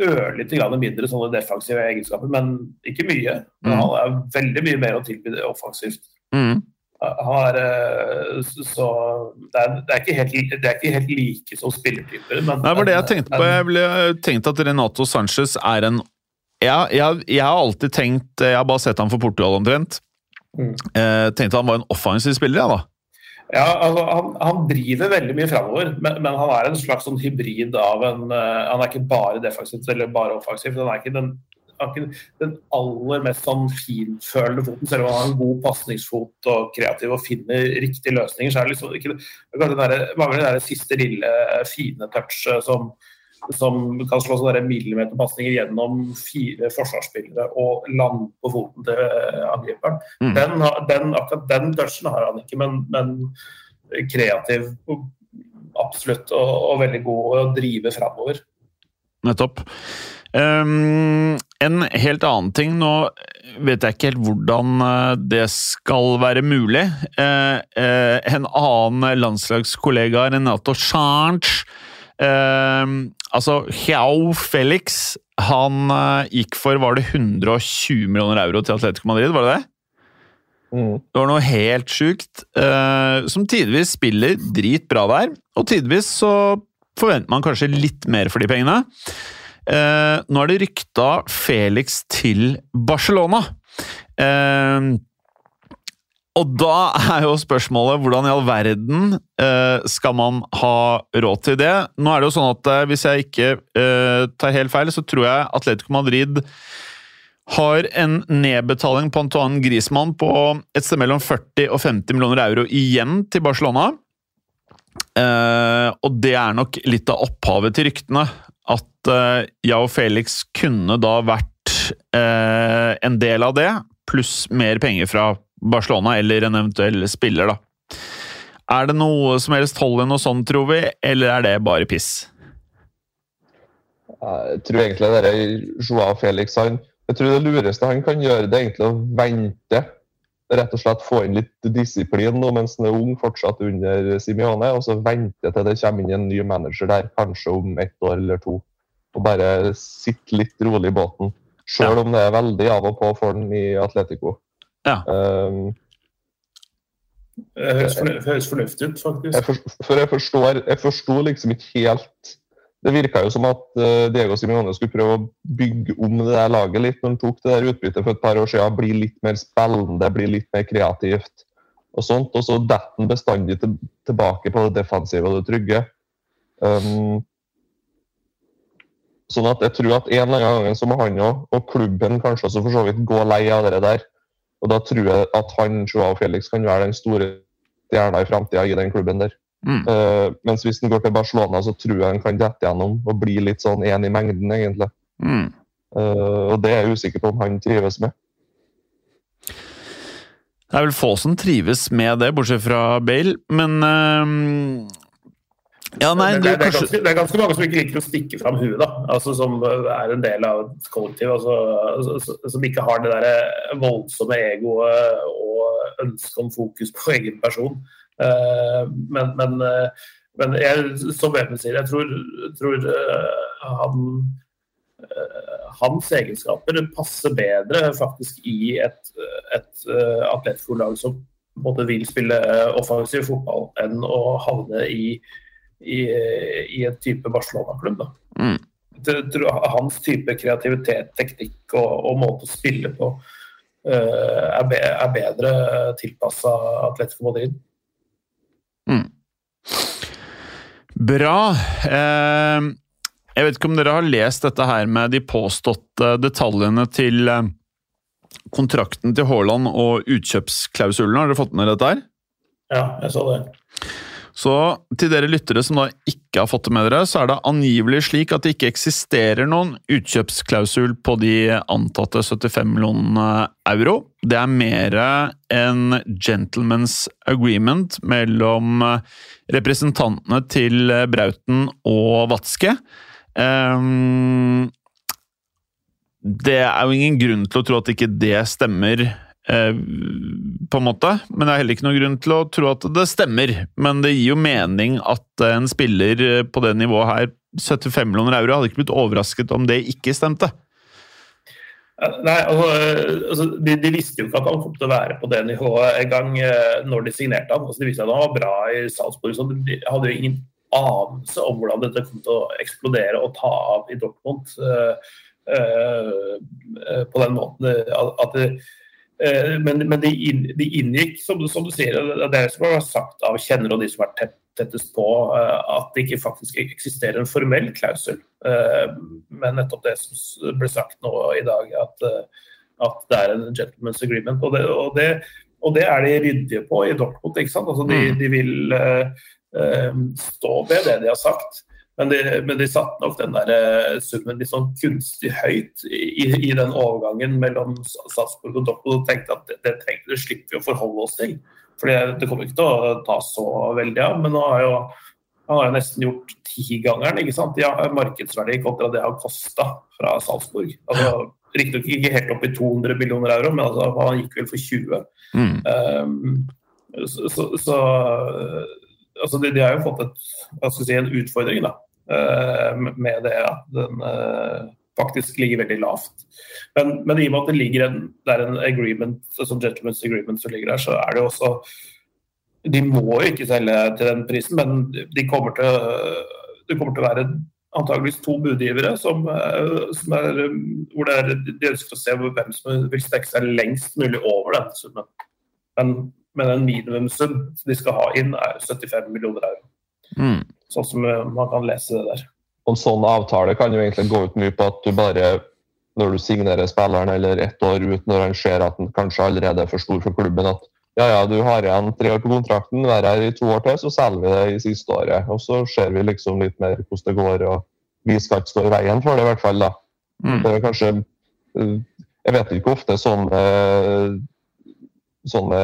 ørlite grann mindre sånne defensive egenskaper, men ikke mye. Men Mm. han er veldig mye mer å tilby offensivt. Mm. Han er, eh, så- det er, det, er helt, det er ikke helt like som spillertyper. Men, var det jeg tenkte på. Jeg ble tenkt at Renato Sanchez er en jeg, jeg, jeg har alltid tenkt Jeg har bare sett ham for Portugal omtrent. Mm. Eh, tenkte han var en offensiv spiller, jeg, da. Ja, altså, han, han driver veldig mye framover, men, men han er en slags sånn hybrid av en uh, Han er ikke bare defensivt eller bare offensivt. Han er ikke den, han er ikke den aller mest sånn finfølende foten, selv om han har en god pasningsfot og kreativ og finner riktige løsninger. så er det liksom ikke det den der, mangler den der siste lille fine touchet som, som kan slå sånne millimeterpasninger gjennom fire forsvarsspillere og lande på foten til eh, angriperen. Mm. Den, den, akkurat den touchen har han ikke, men, men kreativ absolutt, og, og veldig god å drive framover. Nettopp. Ehm, en helt annen ting. Nå vet jeg ikke helt hvordan eh, det skal være mulig. Uh, uh, en annen landslagskollega, Renato Sanch uh, Altså, Hjau Felix han gikk for var det 120 millioner euro til Atletico Madrid, var det det? Mm. Det var noe helt sjukt. som tidvis spiller dritbra der, og tidvis så forventer man kanskje litt mer for de pengene. Eh, nå er det rykta Felix til Barcelona. Eh, og da er jo spørsmålet hvordan i all verden eh, skal man ha råd til det? Nå er det jo sånn at eh, hvis jeg ikke eh, tar helt feil, så tror jeg Atletico Madrid har en nedbetaling på Antoine Griezmann på et sted mellom 40 og 50 millioner euro igjen til Barcelona. Uh, og det er nok litt av opphavet til ryktene. At eh, jeg og Felix kunne da vært eh, en del av det, pluss mer penger fra Barcelona eller en eventuell spiller, da. Er det noe som helst hold i noe sånt, tror vi, eller er det bare piss? Jeg tror egentlig det er Joao Felix han, Jeg tror det lureste han kan gjøre, det er egentlig å vente. Rett og slett få inn litt disiplin nå mens han er ung, fortsatt under Simione. Og så vente til det kommer inn en ny manager der, kanskje om ett år eller to. Og bare sitte litt rolig i båten. Sjøl Ja. om det er veldig av og på for den i Atletico. Ja. Um, Det høres, fornuftig ut, faktisk. jeg, for, for jeg forstår Jeg forsto liksom ikke helt Det virka jo som at eh, Diego Simione skulle prøve å bygge om det der laget litt når han tok det der utbyttet for et par år siden. Bli litt mer spillende, bli litt mer kreativt og sånt. Og så detter han bestandig tilbake på det defensive og det trygge. Um, sånn at jeg tror at en eller annen gang så må han òg, og klubben kanskje også for så vidt, gå lei av det der. Og da tror jeg at han, Joao Felix, kan være den store stjerna i framtida i den klubben der. Mm. Eh, mens hvis han går til Barcelona, så tror jeg han kan dette gjennom og bli litt sånn én i mengden, egentlig. Mm. Uh, og det er jeg usikker på om han trives med. Det er vel få som trives med det, bortsett fra Bale, men uh, Ja, nei, det, du, det, er kanskje ganske, det er ganske mange som ikke liker å stikke fram huet, da. Altså, som er en del av et kollektiv. Altså, altså, som ikke har det der voldsomme egoet og ønsket om fokus på egen person. Eh, men, men, eh, men jeg, som Vemund sier, jeg tror, tror eh, han hans egenskaper passer bedre faktisk i et, et atletskolelag som både vil spille offensiv fotball, enn å havne i i, i en type Barcelona-klubb. Mm. Hans type kreativitet, teknikk og, og måte å spille på uh, er, be, er bedre tilpassa Atletico Madrid. Bra. Eh, jeg vet ikke om dere har lest dette her med de påståtte detaljene til eh, kontrakten til Haaland og utkjøpsklausulen. Har dere fått med dette her? Ja, jeg så det. Så til dere lyttere som da ikke har fått det med dere, så er det angivelig slik at det ikke eksisterer noen utkjøpsklausul på de antatte 75 millionene euro. Det er mer en gentleman's agreement mellom representantene til Brauten og Vatske. Um, det er jo ingen grunn til å tro at ikke det stemmer eh, på en måte, men det er heller ikke noen grunn til å tro at det stemmer. Men det gir jo mening at en spiller eh, på det nivået her, 75 millioner euro, hadde ikke blitt overrasket om det ikke stemte. Nei, altså, altså de, de, visste jo ikke at han kom til å være på det nivået en gang eh, når de signerte han. Altså, de visste at han var bra i Salzburg, så de hadde jo ingen anelse om hvordan dette kom til å eksplodere og ta av i Dortmund. Uh, uh, på den måten at det, men, men de, inn, de, inngikk, som, som, du sier, det er som har sagt av kjennere og de som har vært tettest på, at det ikke faktisk eksisterer en formell klausul. Men nettopp det som ble sagt nå i dag, at, at det er en gentleman's agreement. Og det, og det, og det er de ryddige på i Dortmund. ikke sant? Altså de, de vil uh, stå ved det de har sagt. Men de, men de satte nok den der summen litt sånn kunstig høyt i, i den overgangen mellom Salzburg og Dortmund og tenkte at det, det, trengte, det slipper vi å forholde oss til. For det kommer ikke til å ta så veldig av. Men nå har jo, han har jo nesten gjort tigangeren ikke sant? Ja, markedsverdi kontra det han kosta fra Salzburg. Altså, Riktignok ikke helt opp i 200 millioner euro, men altså, han gikk vel for 20. Mm. Um, så, så, så altså de, de, har jo fått et, si, en utfordring da, med det at den faktisk ligger veldig lavt. Men, men i og med at det ligger en, det er en agreement, altså gentleman's agreement som ligger der, så er det også De må jo ikke selge til den prisen, men de kommer til det kommer til å være antageligvis to budgivere som, eh, som er, hvor det er, de ønsker å se hvem som vil strekke seg lengst mulig over den summen. Men, men en minimumssum de skal ha inn, er 75 millioner euro. Mm. Sånn som eh, man kan lese det der. Og en sånn avtale kan jo egentlig gå ut mye på at du bare når du signerer spilleren eller ett år ut når han ser at han kanskje allerede er for stor for klubben, at ja, ja, du har igjen tre år på kontrakten, vær her i to år til, så selger vi det i siste året. Og så ser vi liksom litt mer hvordan det går, og vi skal ikke stå i veien for det, i hvert fall. da. Mm. Det er kanskje eh, Jeg vet ikke ofte sånne, sånne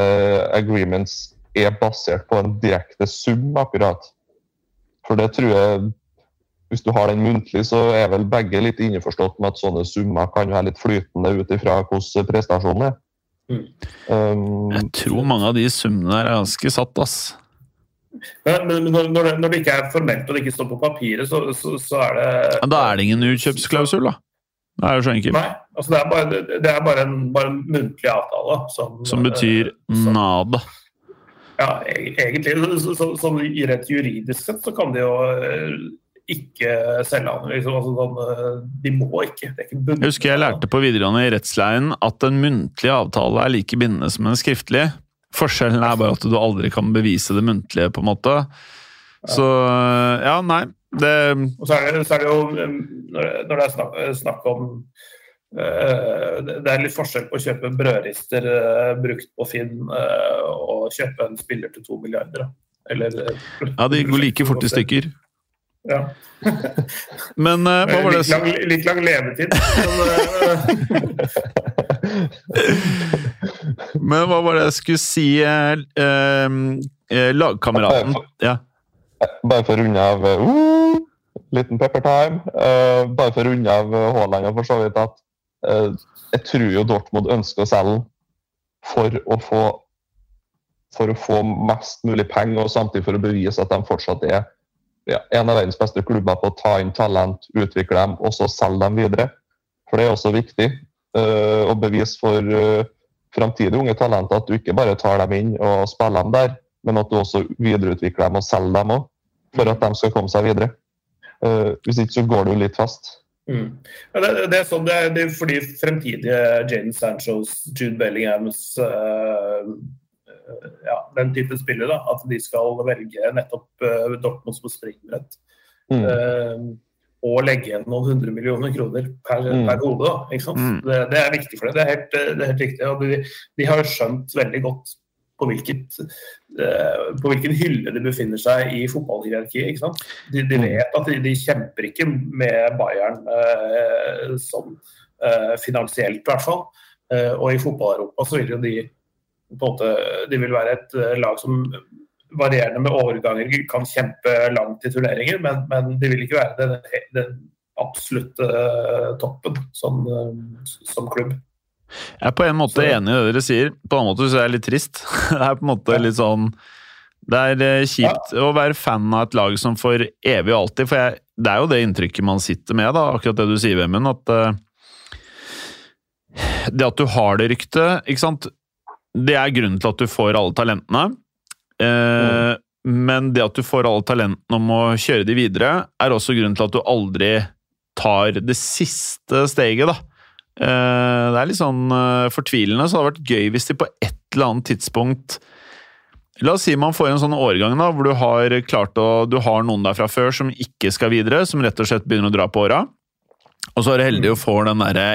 agreements er basert på en direkte sum, akkurat. For det tror jeg Hvis du har den muntlig, så er vel begge litt innforstått med at sånne summer kan være litt flytende ut ifra hvordan prestasjonen er. Mm. Um, Jeg tror mange av de summene der er ganske satt, ass. Men, men når, når, det, når det ikke er formelt og det ikke står på papiret, så, så, så er det Ja, Da er det ingen utkjøpsklausul, da. Det er jo så enkelt. Nei. altså Det er bare, det- det er bare, en, bare en muntlig avtale. Som, Som betyr eh, som- nada. Ja, e- egentlig. Så, så, så, i rett juridisk sett så kan de jo eh, ikke selge han. Liksom, altså, sånn, eh, de må ikke. Det ikke bundet. Jeg husker jeg lærte på videregående i rettsleien at en muntlig avtale er like bindende som en skriftlig. Forskjellen er bare at du aldri kan bevise det muntlige, på en måte. Så ja, nei. Det Og så er det, så er det jo Når det, er snakk, snakk om eh, det det er litt forskjell på å kjøpe brødrister eh, brukt på Finn eh, og kjøpe en spiller til to milliarder. Eller eh, Ja, de går like fort i stykker. Ja. [LAUGHS] Men uh, hva var det Litt lang, litt lang levetid. Men, eh, [LAUGHS] [LAUGHS] Men hva var det jeg skulle si eh, eh, eh, Lagkameraten Ja. Bare for å runde av uh, Liten pepper time. Uh, bare for å runde av Haaland og for så vidt at jeg tror jo Dortmund ønsker å selge den for å få for å få mest mulig penger og samtidig for å bevise at de fortsatt er ja, en av verdens beste klubber på å ta inn talent, utvikle dem og så selge dem videre. For det er også viktig uh, å bevise for uh, framtidige unge talenter at du ikke bare tar dem inn og spiller dem der, men at du også videreutvikler dem og selger dem òg, for at de skal komme seg videre. Uh, hvis ikke så går du litt fast. Mm. Det, det er sånn det er, det er fordi fremtidige Jaden Sanchos, Jude Bellinghams uh, ja, den typen spillere, da, at de skal velge nettopp uh, Dortmund som springbrett. Mm. Uh, og legge igjen noen hundre millioner kroner per, Mm. per hode. Da? Mm. Det, det er viktig for dem. Det er helt, det er helt riktig. Og de, de har skjønt veldig godt på, hvilket, eh, på hvilken hylle de befinner seg i fotballhierarkiet. De, de vet at de, de kjemper ikke med Bayern eh, sånn eh, finansielt, i hvert fall. Eh, og i fotball-Europa så vil jo de på en måte, de vil være et eh, lag som varierende med overganger kan kjempe langt i turneringer, men, men de vil ikke være den, den absolutte eh, toppen sånn, som klubb. Jeg er på en måte Så- enig i det dere sier. På en annen måte så er jeg litt trist. [LAUGHS] Det er på en måte Ja. litt sånn Det er kjipt kjipt å være fan av et lag som for evig og alltid For jeg, det er jo det inntrykket man sitter med, da, akkurat det du sier, Vemund. At uh, det at du har det ryktet, ikke sant Det er grunnen til at du får alle talentene. Eh, Men det at du får alle talentene om å kjøre de videre, er også grunnen til at du aldri tar det siste steget, da. Eh, Det er litt sånn eh, fortvilende, så det hadde vært gøy hvis de på et eller annet tidspunkt La oss si man får en sånn årgang da, hvor du har klart å Du har noen der fra før som ikke skal videre, som rett og slett begynner å dra på åra. Og så er du heldig og får den derre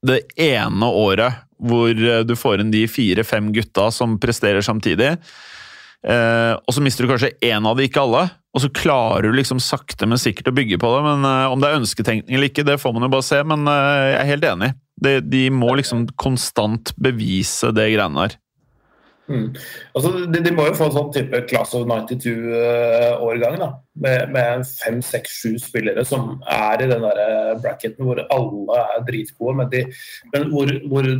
Det ene året hvor eh, du får inn de fire-fem gutta som presterer samtidig. Eh, og så mister du kanskje én av de, ikke alle. Og så klarer du liksom sakte, men sikkert å bygge på det. Men eh, om det er ønsketenkning eller ikke, det får man jo bare se. Men eh, jeg er helt enig. De, de må liksom konstant bevise det greiene der. Mm. Altså, de, de må jo få en sånn type class of 92-årgang, da. Med, med fem, seks, sju spillere som er i den der bracketen hvor alle er dritgode, men, de, men hvor, hvor,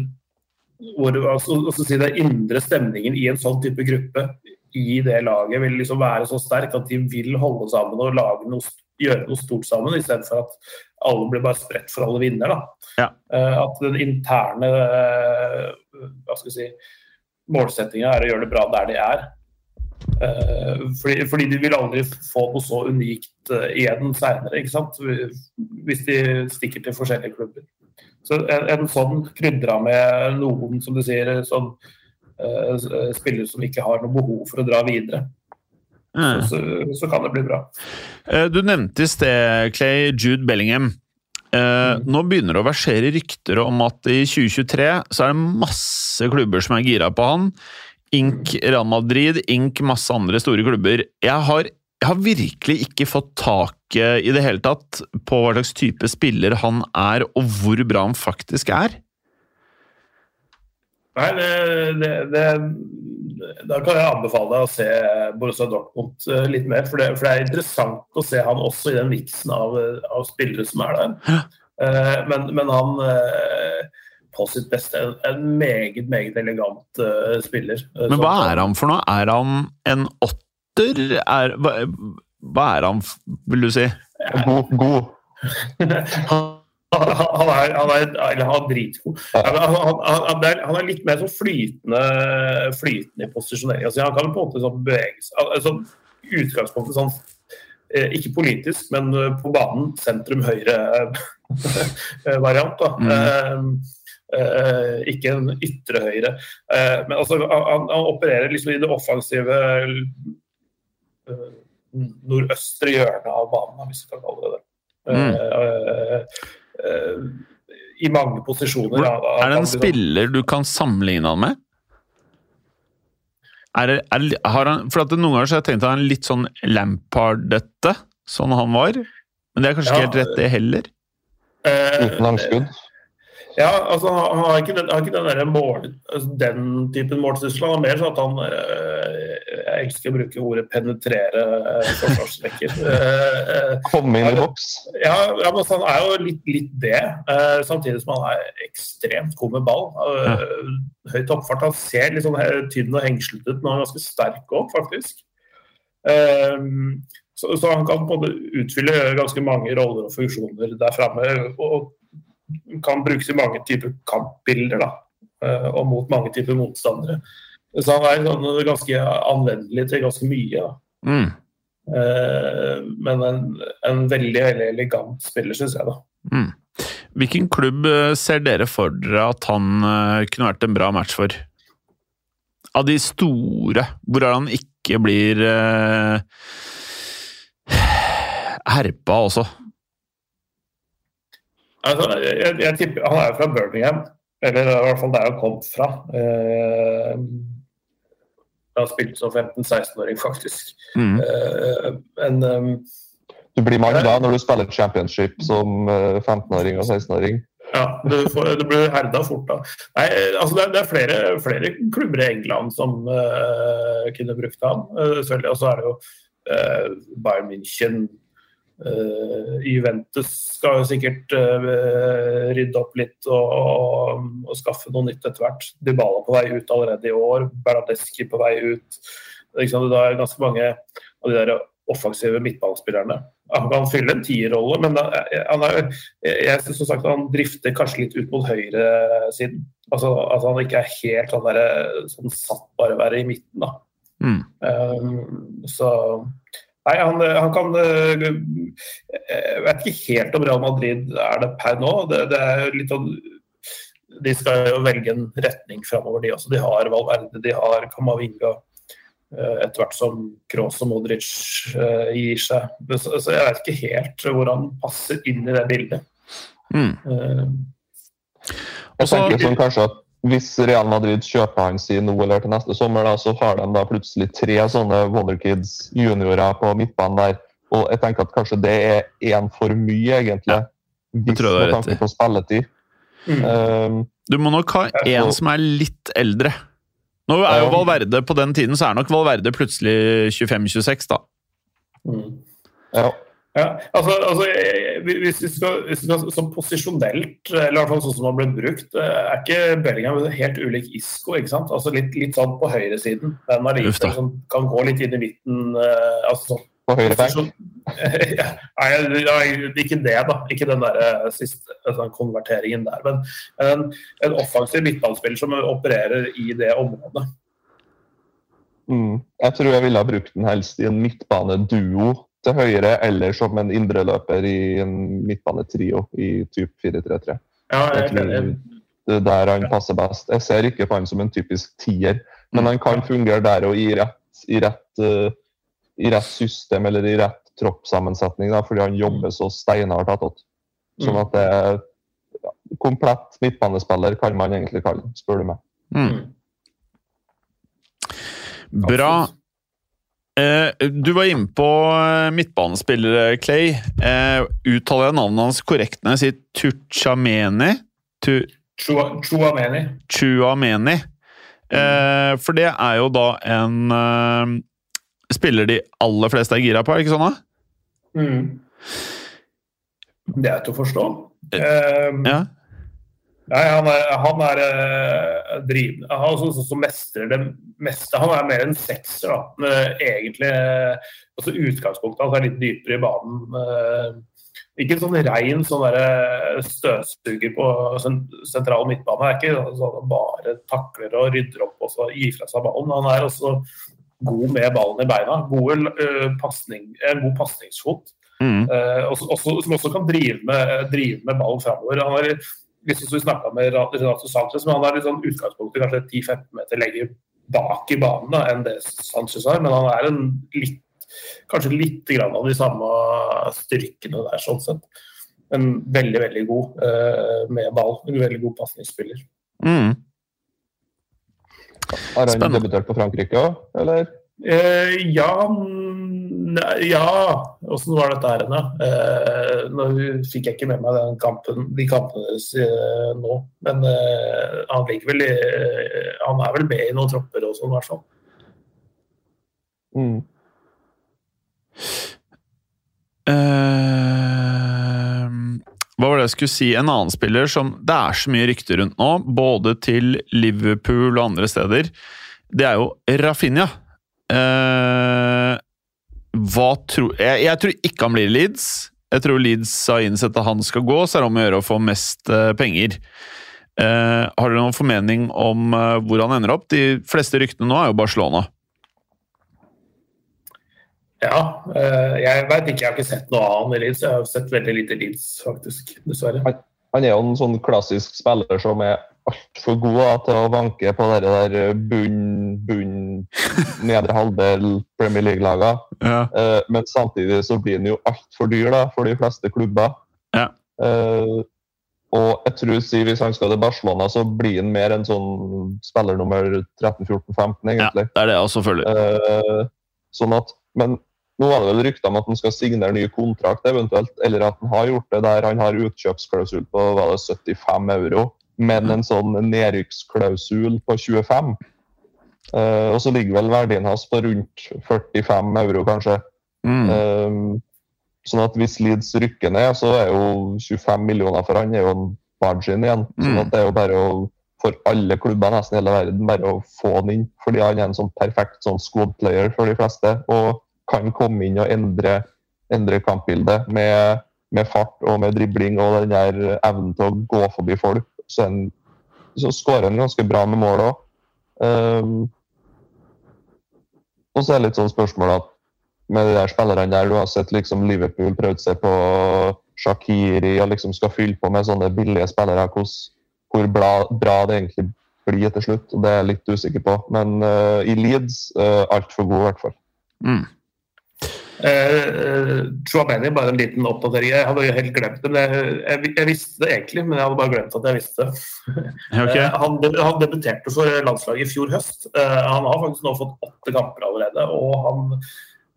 hvor altså, altså, si det indre stemningen i en sånn type gruppe i det laget vil liksom være så sterk at de vil holde sammen og noe, gjøre noe stort sammen, istedenfor at alle blir bare spredt for alle vinner. Da. Ja. Eh, at den interne eh, hva skal vi si, målsettinga er å gjøre det bra der de er. Eh, fordi, fordi de vil aldri få noe så unikt igjen seinere, hvis de stikker til forskjellige klubber. Så en, en sånn krydra med noen, som du sier, sånn spillere som ikke har noe behov for å dra videre. Mm. Så, så, så, kan det bli bra. Du nevnte i sted, Clay, Jude Bellingham. Uh, mm. Nå begynner det å versere rykter om at i 2023 så er det masse klubber som er gira på han. Ink Real Madrid, Ink masse andre store klubber. Jeg har, jeg har virkelig ikke fått tak i det hele tatt på hva slags type spiller han er, og hvor bra han faktisk er. Nei, det, det, det, Da kan jeg anbefale deg å se Borussia Dortmund eh, litt mer. For det, for det er interessant å se han også i den miksen av, av, spillere som er der. Uh, men, men, han uh, på sitt beste. En meget, meget elegant uh, spiller. Uh, Men hva er han for noe? Er han en åtter? Er, hva, hva, er han, vil du si? God. god. [LAUGHS] han, han, er, han, er, han er dritgod. Han, han, er litt mer sånn flytende, flytende i posisjonering. Altså, han kan på en måte sånn bevege seg altså, Utgangspunktet sånn eh, ikke politisk, men på banen sentrum høyre-variant. [LAUGHS] da. Mm. Uh, ikke en ytre høyre. Uh, men altså, han, han, opererer liksom i det offensive nordøstre hjørnet av banen, hvis vi kan kalle det det. Mm. I mange posisjoner. Hvor, er det en spiller du kan sammenligne han med? Er er, har han, for at Noen ganger så har jeg tenkt at han er litt sånn Lampard-dette, sånn han var. Men det er kanskje ja, ikke helt rett, det heller? Uten langskudd? Ja, altså Han har ikke den, har ikke den, mål, altså, den typen målsyssel, Han er mer sånn at han øh, Jeg elsker å bruke ordet 'penetrere øh, forsvarsrekker'. Øh, [LAUGHS] Komme inn i boks? Ja, ja men han er jo litt, litt det. Øh, samtidig som han er ekstremt god med ball. Høy toppfart. Han ser litt sånn tynn og hengslete ut, men han er ganske sterk òg, faktisk. Så, så, han kan på en måte utfylle ganske mange roller og funksjoner der framme. Og kan brukes i mange typer kampbilder da, eh, og mot mange typer motstandere. Så han er sånn ganske anvendelig til ganske mye. Mm. Eh, men en, en, veldig veldig elegant spiller, syns jeg. da. Mm. Hvilken klubb eh, ser dere for dere at han kunne vært en bra match for? Av de store, hvor han ikke blir [SIGHS] herpa også? Altså, jeg, jeg, tipper, Han er jo fra Birmingham, eller i hvert fall der han kom fra. Eh, han har spilt som 15-16-åring, faktisk. Mm. Eh, men um, Du blir mann da når du spiller championship som 15-åring eh, og 16-åring? Ja, du, får, du, blir herda fort da. Nei, altså det, er, det er flere, flere, klubber i England som uh, kunne brukt ham. Uh, selvfølgelig. Og så er det jo uh, Bayern München, Juventus skal jo sikkert uh, rydde opp litt og, og, og, skaffe noe nytt etter hvert. Dybala på vei ut allerede i år, Bernadeschi på vei ut. Det er ganske mange av de der offensive midtballspillerne. Han kan fylle en tierrolle, men han er, jeg synes som sagt han drifter kanskje litt ut mot høyresiden. Altså at altså han ikke er helt sånn, der, sånn satt bare være i midten. da. Mm. Um, så Nei, han, han, kan eh, Jeg vet ikke helt om Real Madrid er det per nå. Det, det er litt sånn De skal jo velge en retning framover, de også. De har Valverde, de har Kamavinga. Eh, etter hvert som Kroos og Modric gir seg. Så, så, jeg vet ikke helt hvor han passer inn i det bildet. Mm. Uh, jeg tenker sånn kanskje at hvis Real Madrid kjøper han sin nå eller til neste sommer, da, så har de da plutselig tre sånne Wonderkids juniorer på midtbanen der. Og jeg tenker at kanskje det er én for mye, egentlig. Hvis med tanke på spilletid. Mm. Um, du må nok ha en som er litt eldre. Nå er jo Valverde På den tiden så er nok Valverde plutselig 25-26, da. Mm. Ja. Ja, altså, altså hvis vi skal, hvis vi skal Som posisjonelt, eller i hvert fall sånn som det har blitt brukt, eh, er ikke Bellingham helt ulik Isco? ikke sant? Altså Litt, litt sånn på høyresiden. Den er litt, som kan gå litt inn i midten. Altså sånn på høyre [LAUGHS] Ja, Nei, ikke det, da. Ikke den der eh, siste den konverteringen der. Men en, en offensiv midtballspiller som opererer i det området. Mm. Jeg tror jeg ville ha brukt den helst i en midtbaneduo til høyre, eller som en indreløper i en midtbanetrio i type 4-3-3. Ja, jeg er Jeg helt tror enig. det er der han passer best. Jeg ser ikke på han som en typisk tier, men han kan fungere der og i rett, i rett, eh, i rett system eller i rett troppssammensetning, da, fordi han jobber så steinhardt attåt. Sånn Mm. at det er komplett midtbanespiller, kan man egentlig kalle ham, spør du meg. Mm. Bra. Eh, du var inne på eh, midtbanespillere, Clay. Eh, uttaler jeg navnet hans korrekt når jeg sier Tuchameni? Tu Chuameni. Chuameni. For det er jo da en spiller de aller fleste er gira på, er det ikke sånn? da? Mm. Det er til å forstå. Uh, Ja. Nei, han er, han er eh, drivende. Han er også sånn som mestrer det meste. Han er mer en sekser, da. Men, eh, egentlig eh, altså Utgangspunktet hans er litt dypere i banen. Eh, ikke sånn rein sånn støvsuger på sen sentral midtbane. Det er ikke sånn han bare takler og rydder opp og så gir fra seg ballen. Han er også god med ballen i beina. Gode, eh, pasning, en god pasningsfot. Mm. Eh, også, også, som også kan drive med, drive med ballen framover. Han er, hvis vi snakka med Renato Sanchez, men han er litt sånn utgangspunktet kanskje 10-15 meter lenger bak i banen da, enn det Sanchez har. Men han er en litt, kanskje litt grann av de samme styrkene der, sånn sett. Men veldig, veldig god eh, med ball. En veldig god pasningsspiller. Mm. Har han debutert på Frankrike òg, eller? Eh, ja nei, Ja, åssen var dette her da? Eh, nå fikk jeg ikke med meg den kampen, de kampene deres eh, nå. Men eh, han ligger vel i eh, Han er vel med i noen tropper og sånn, i hvert fall. Mm. Eh, hva var det jeg skulle si? En annen spiller som det er så mye rykter rundt nå, både til Liverpool og andre steder, det er jo Rafinha. Eh, hva tror jeg, jeg tror ikke han blir i Leeds. Jeg tror Leeds har innsett at han skal gå, så er det om å gjøre å få mest eh, penger. Eh, har dere noen formening om eh, hvor han ender opp? De fleste ryktene nå er jo Barcelona. Ja, eh, jeg veit ikke, jeg har ikke sett noe av han i Leeds. Jeg har sett veldig lite Leeds, faktisk. Dessverre. Han er jo en sånn klassisk spiller som er altfor god til å vanke på det der bunn, bunn, nedre halvdel Premier League-laga. Ja. Eh, men samtidig så blir den jo altfor dyr da, for de fleste klubber. Ja. Eh, og jeg tror si, hvis han skal til Barcelona, så blir han mer en sånn spiller nummer 13-14-15, ja, det er det selvfølgelig også. Eh, sånn at, men nå var det vel rykter om at han skal signere ny kontrakt, eventuelt, eller at han har gjort det der han har utkjøpsklausul på var det 75 euro, men en sånn nedrykksklausul på 25. Uh, og så ligger vel verdien hans på rundt 45 euro, kanskje. Mm. Eh, sånn at hvis Leeds rykker ned, så er jo 25 millioner for han er jo en margin igjen. Sånn Mm. at det er jo bare å for alle klubber nesten i hele verden bare å få han inn. Fordi han er en sånn perfekt sånn squad player for de fleste. Og kan komme inn og endre, endre kampbildet med, med fart og med dribling og den der evnen til å gå forbi folk. Så, en, så skårer han ganske bra med mål òg. og så er det litt sånn spørsmål at med de der spillerne der, du har sett liksom Liverpool prøvd seg på Shakiri og liksom skal fylle på med sånne billige spillere. Hvor, hvor bra, bra det egentlig blir til slutt, det er jeg litt usikker på. Men uh, i Leeds uh, altfor god, i hvert fall. Mm. Uh, Chouameni, bare en liten oppdatering. Jeg hadde helt glemt det. men Jeg, jeg, jeg visste det egentlig, men jeg hadde bare glemt at jeg visste det. [LAUGHS] Okay. Uh, han, han debuterte for landslaget i fjor høst. Uh, han har faktisk nå fått åtte kamper allerede. og han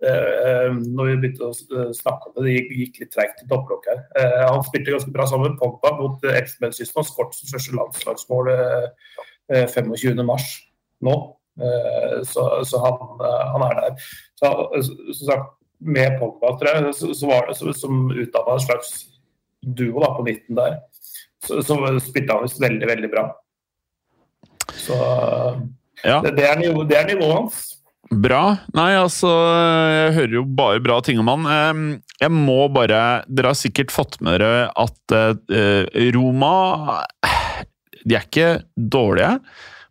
når vi begynte å snakke om det, det gikk, gikk litt treigt i topplokk her. Han spilte ganske bra sammen med Pogba mot Elfenbenskysten og skåret sitt første landslagsmål eh, eh, 25.3 nå. Eh, så så han, eh, han er der. Så, som sagt, med Pogba, tror jeg, så, så var det så, som utdanna en slags duo da, på midten der. Så, så spilte han visst veldig, veldig bra. Så Ja. det, det, er nivå, det er nivået hans. Bra. Nei, altså Jeg hører jo bare bra ting om han. Jeg må bare Dere har sikkert fått med dere at eh, Roma De er ikke dårlige.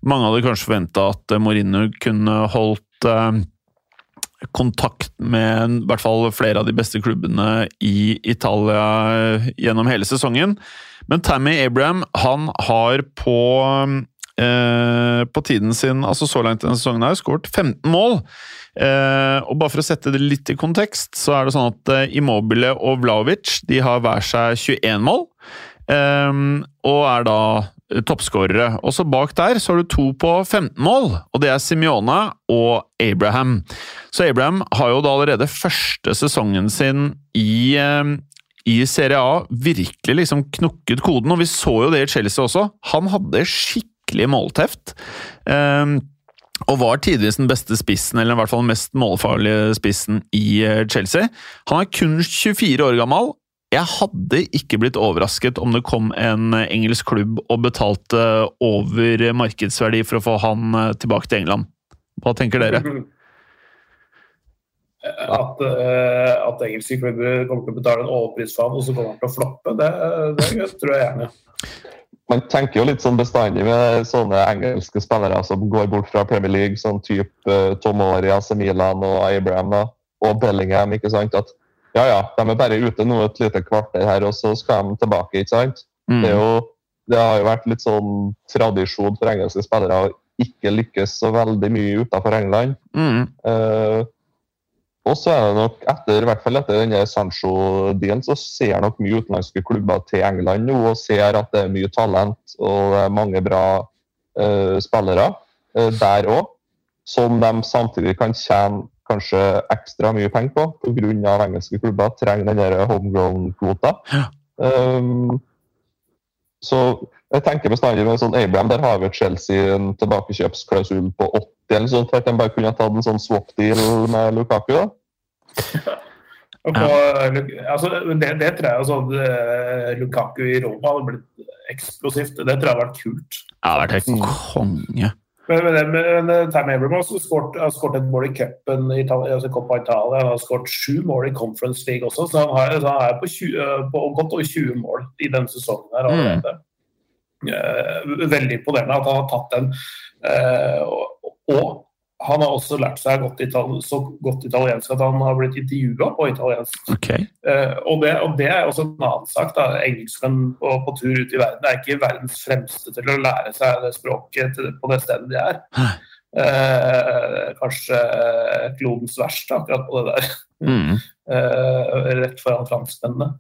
Mange hadde kanskje forventa at Mourinho kunne holdt eh, kontakt med i hvert fall flere av de beste klubbene i Italia eh, gjennom hele sesongen. Men Tammy Abraham han har på, eh, på tiden sin, altså så langt denne sesongen, har skåret 15 mål. Eh, og bare for å sette det litt i kontekst, så er det sånn at eh, Immobile og Vlaovic de har hver seg 21 mål. Eh, og er da toppskårere. Også bak der så har du to på 15 mål, og det er Simione og Abraham. Så Abraham har jo da allerede første sesongen sin i, eh, i Serie A virkelig liksom knukket koden, og vi så jo det i Chelsea også. Han hadde skikkelig målteft. Um, og var tidvis den beste spissen, eller i hvert fall den mest målfarlige spissen i eh, Chelsea. Han er kun 24 år gammel. Jeg hadde ikke blitt overrasket om det kom en engelsk klubb og betalte over markedsverdi for å få han eh, tilbake til England. Hva tenker dere? [LAUGHS] At, uh, at engelske klubber kommer til å betale en overpris for ham, og så kommer han til å floppe, det, det tror jeg gjerne. Man tenker jo litt sånn bestandig med sånne engelske spillere som går bort fra Premier League, sånn type uh, Tomori, AC Milan og Abraham og Bellingham. ikke sant, at ja, ja, de er bare ute nå et lite kvarter her, og så skal de tilbake. ikke sant? Mm. Det, er jo, det har jo vært litt sånn tradisjon for engelske spillere å ikke lykkes så veldig mye utenfor England. Mm. Eh, og så er det nok, etter, i hvert fall etter denne Sancho-dealen, så ser nok mye utenlandske klubber til England nå og ser at det er mye talent og mange bra eh, spillere eh, der òg, som de samtidig kan tjene kanskje ekstra mye penger på pga. engelske klubber trenger den homegrown-kvota. Ja. Um, så jeg tenker bestandig med sånn Abraham, der har vi Chelsea en tilbakekjøpsklausul på 80 eller sånt, for at de bare kunne tatt en sånn swap-deal med Lukaku. da. [LAUGHS] Og på, altså, det, det tror jeg altså, Lukaku i Roma hadde blitt eksplosivt. Det tror jeg hadde vært kult. Det hadde vært helt konge. Men, men, men, Tam Abraham har skåret- et mål i cupen i Italia, altså Coppa Italia. Han har skåret sju mål i Conference League også, så han, har, så han er på, 20, på godt over 20 mål i denne sesongen. her allerede. Eh, veldig imponerende at han har tatt den. Eh, og, og han har også lært seg godt så godt italiensk at han har blitt intervjua på italiensk. Okay. Uh, og, det, og det er også en annen sak. da, Engelskmenn på, på tur ut i verden er ikke verdens fremste til å lære seg det språket til, på det stedet de er. Uh, kanskje klodens verste akkurat på det der. Mm. Uh, rett foran franskmennene.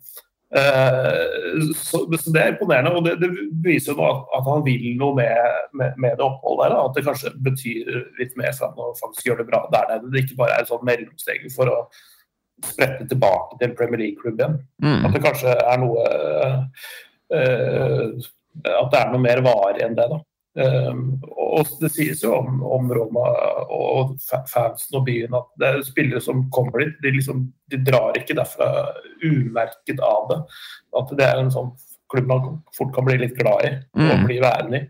Eh, så, så Det er imponerende, og det, det viser jo at, at han vil noe med, med, med det oppholdet. der, At det kanskje betyr litt mer for han å faktisk gjøre det bra der nede. Det ikke bare er et sånn mellomsteg for å sprette tilbake til en Premier League-klubb igjen. Mm. At det kanskje er noe eh, At det er noe mer varig enn det. da. Um, og det sies jo om, om Roma og fansen og byen at det er spillere som kommer dit, de, liksom, de drar ikke derfra umerket av det. At det er en sånn klubb man fort kan bli litt glad i og Mm. bli værende i.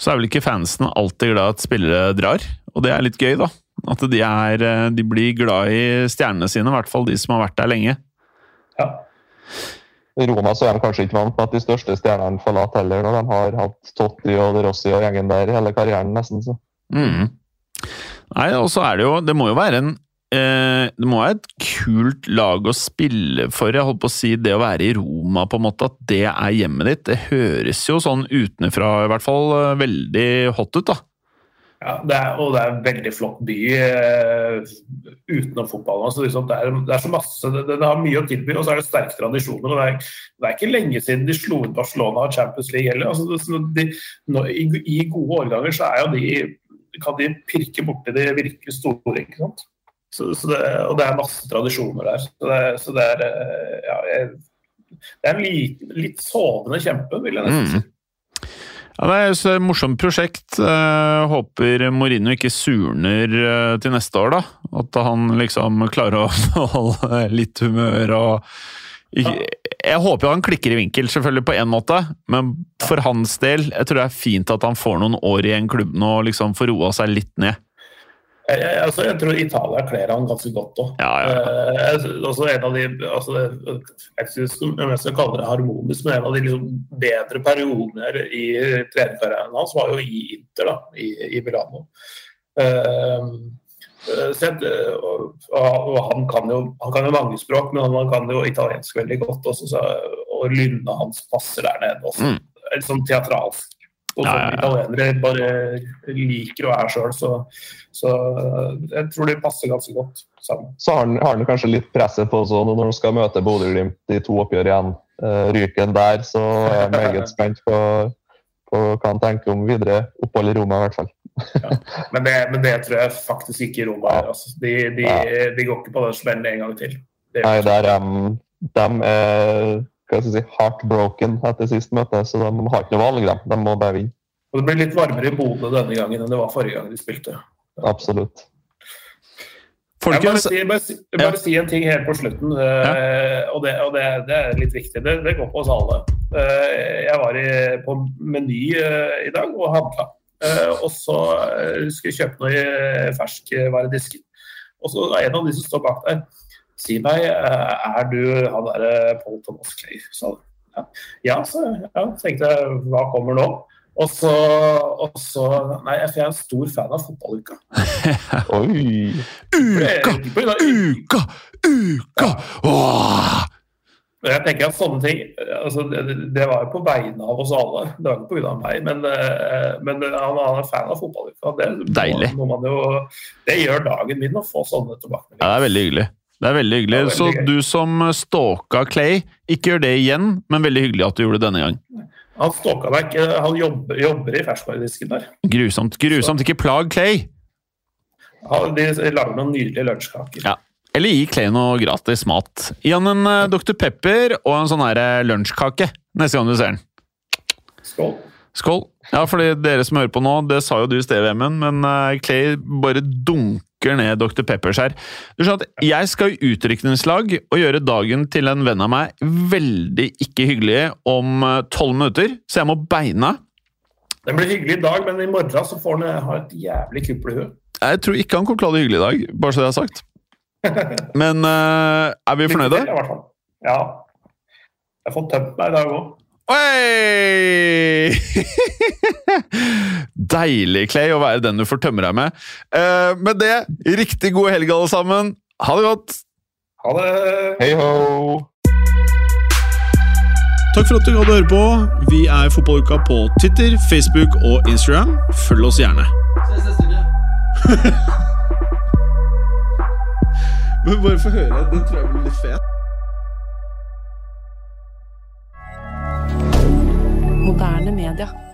Så er vel ikke fansen alltid glad at spillere drar, og det er litt gøy, da. At de, er, eh, de blir glad i stjernene sine, i hvert fall de som har vært der lenge. Ja. Roma så er de kanskje ikke vant med at de største stjernene forlater heller, når de har hatt Totti og De Rossi og gjengen der hele karrieren, nesten. så. Mm. Nei, og så er det jo Det må jo være en eh, Det må være et kult lag å spille for. Jeg holdt på å si det å være i Roma, på en måte, at det er hjemmet ditt. Det høres jo sånn utenfra i hvert fall eh, veldig hot ut, da. Ja, det er, og det er en veldig flott by uh, utenom fotballen. Altså, liksom, det, er, det er så masse, det, det har mye å tilby, og så er det sterke tradisjoner. og Det er, det er ikke lenge siden de slo ut Barcelona og Champions League heller. Altså, de, nå, i, I gode årganger så er jo de kan de pirke borti de virkelig store. ikke sant? Så, så det, og det er masse tradisjoner der. Så det, så er eh, ja, jeg, det er en litt, litt sovende kjempe, vil jeg nesten si. Mm. Ja, det er et morsomt prosjekt. Jeg håper Mourinho ikke surner eh, til neste år, da. At han liksom klarer å [LAUGHS] holde litt humør og Jeg håper jo han klikker i vinkel, selvfølgelig på én måte, men for hans del jeg tror det er fint at han får noen år i en klubb nå og liksom får roa seg litt ned. Jeg, jeg, altså, jeg tror Italia kler han ganske godt òg. Ja, ja, Eh, altså en av de altså, Jeg syns jeg skal kalle det harmonisk, men en av de liksom, bedre periodene i trenerkarrieren hans var jo i Inter, da, i, i Milano. Eh, eh, så eh, og, og han, kan jo, han kan jo mange språk, men han kan jo italiensk veldig godt også. Så, og lynnet hans passer der nede også. Mm. Litt sånn teatralsk. Og som ja, ja. italienere bare liker og er sjøl, så, så jeg tror de passer ganske godt sammen. Så har han, kanskje litt presset på seg når han skal møte Bodø-Glimt i to oppgjør igjen. Ryken der, så er jeg meget [LAUGHS] spent på, på hva han tenker om videre opphold i Roma, i hvert fall. Men det, men det tror jeg faktisk ikke Roma er. Altså. De, de, Ja. de går ikke på den smellen en gang til. Det, Nei, der er de, de er hva skal jeg si, heartbroken etter sist møte, så de har ikke noe valg. De, de må bare vinne. og det blir litt varmere i Bodø denne gangen enn det var forrige gang de spilte. Absolutt. Jeg bare, si, bare, si, bare si en ting helt på slutten, eh, og, det, og det, det er litt viktig. Det, det går på oss alle. Uh, jeg var i, på Meny uh, i dag og handla. Eh, og så skulle jeg kjøpe noe i ferskvaredisken. Og så er en av de som står bak der. Si meg, eh, er du han derre Paul Thomas Clay? Så. Ja, ja, så ja, tenkte jeg, hva kommer nå? Og så, og så Nei, for jeg er en stor fan av fotballuka. [LAUGHS] Oi! uka, uka, uka! Åh! Jeg tenker at sånne ting altså det, det- var jo på vegne av oss alle, det var ikke pga. meg. Men, eh, men han, han er fan av fotballuka. Det, Deilig. Jo, det gjør dagen min å få sånne Ja, det er veldig hyggelig. Det er veldig hyggelig. Er veldig Så gøy. du som stalka Clay, ikke gjør det igjen, men veldig hyggelig at du gjorde det denne gang. Han stalka meg ikke, han jobber, jobber i ferskvaredisken der. Grusomt. Grusomt. Ikke plag Clay. Ja, de lager noen nydelige lunsjkaker. Ja. Eller gi Clay noe gratis mat. Gi han en eh, Dr. Pepper og en sånn her, eh, lunsjkake neste gang du ser den. Skål. Skål. Ja, fordi dere som hører på nå, det sa jo du i sted, Vemund, men eh, Clay bare dunker ned Dr. Peppers her. Du skjønner at Jeg skal i utrykningslag og gjøre dagen til en venn av meg veldig ikke hyggelig om eh, tolv minutter, så jeg må beine. Det blir hyggelig i dag, men i morgen så får han eh, ha et jævlig huet. Jeg tror ikke han kommer til å ha det hyggelig i dag, bare så det er sagt. [LAUGHS] Men uh, er vi fornøyde? Ja. Jeg har fått tømt meg i dag òg. Oi! [LAUGHS] Deilig, Clay, å være den du får tømme deg med. Uh, med det, riktig god helg, alle sammen. Ha det godt! Ha det. Hei ho! Takk for at du hadde høre på. Vi er Fotballuka på Twitter, Facebook og Instagram. Følg oss gjerne. [LAUGHS] Men bare få høre. Den tror jeg blir litt fet. Moderne media.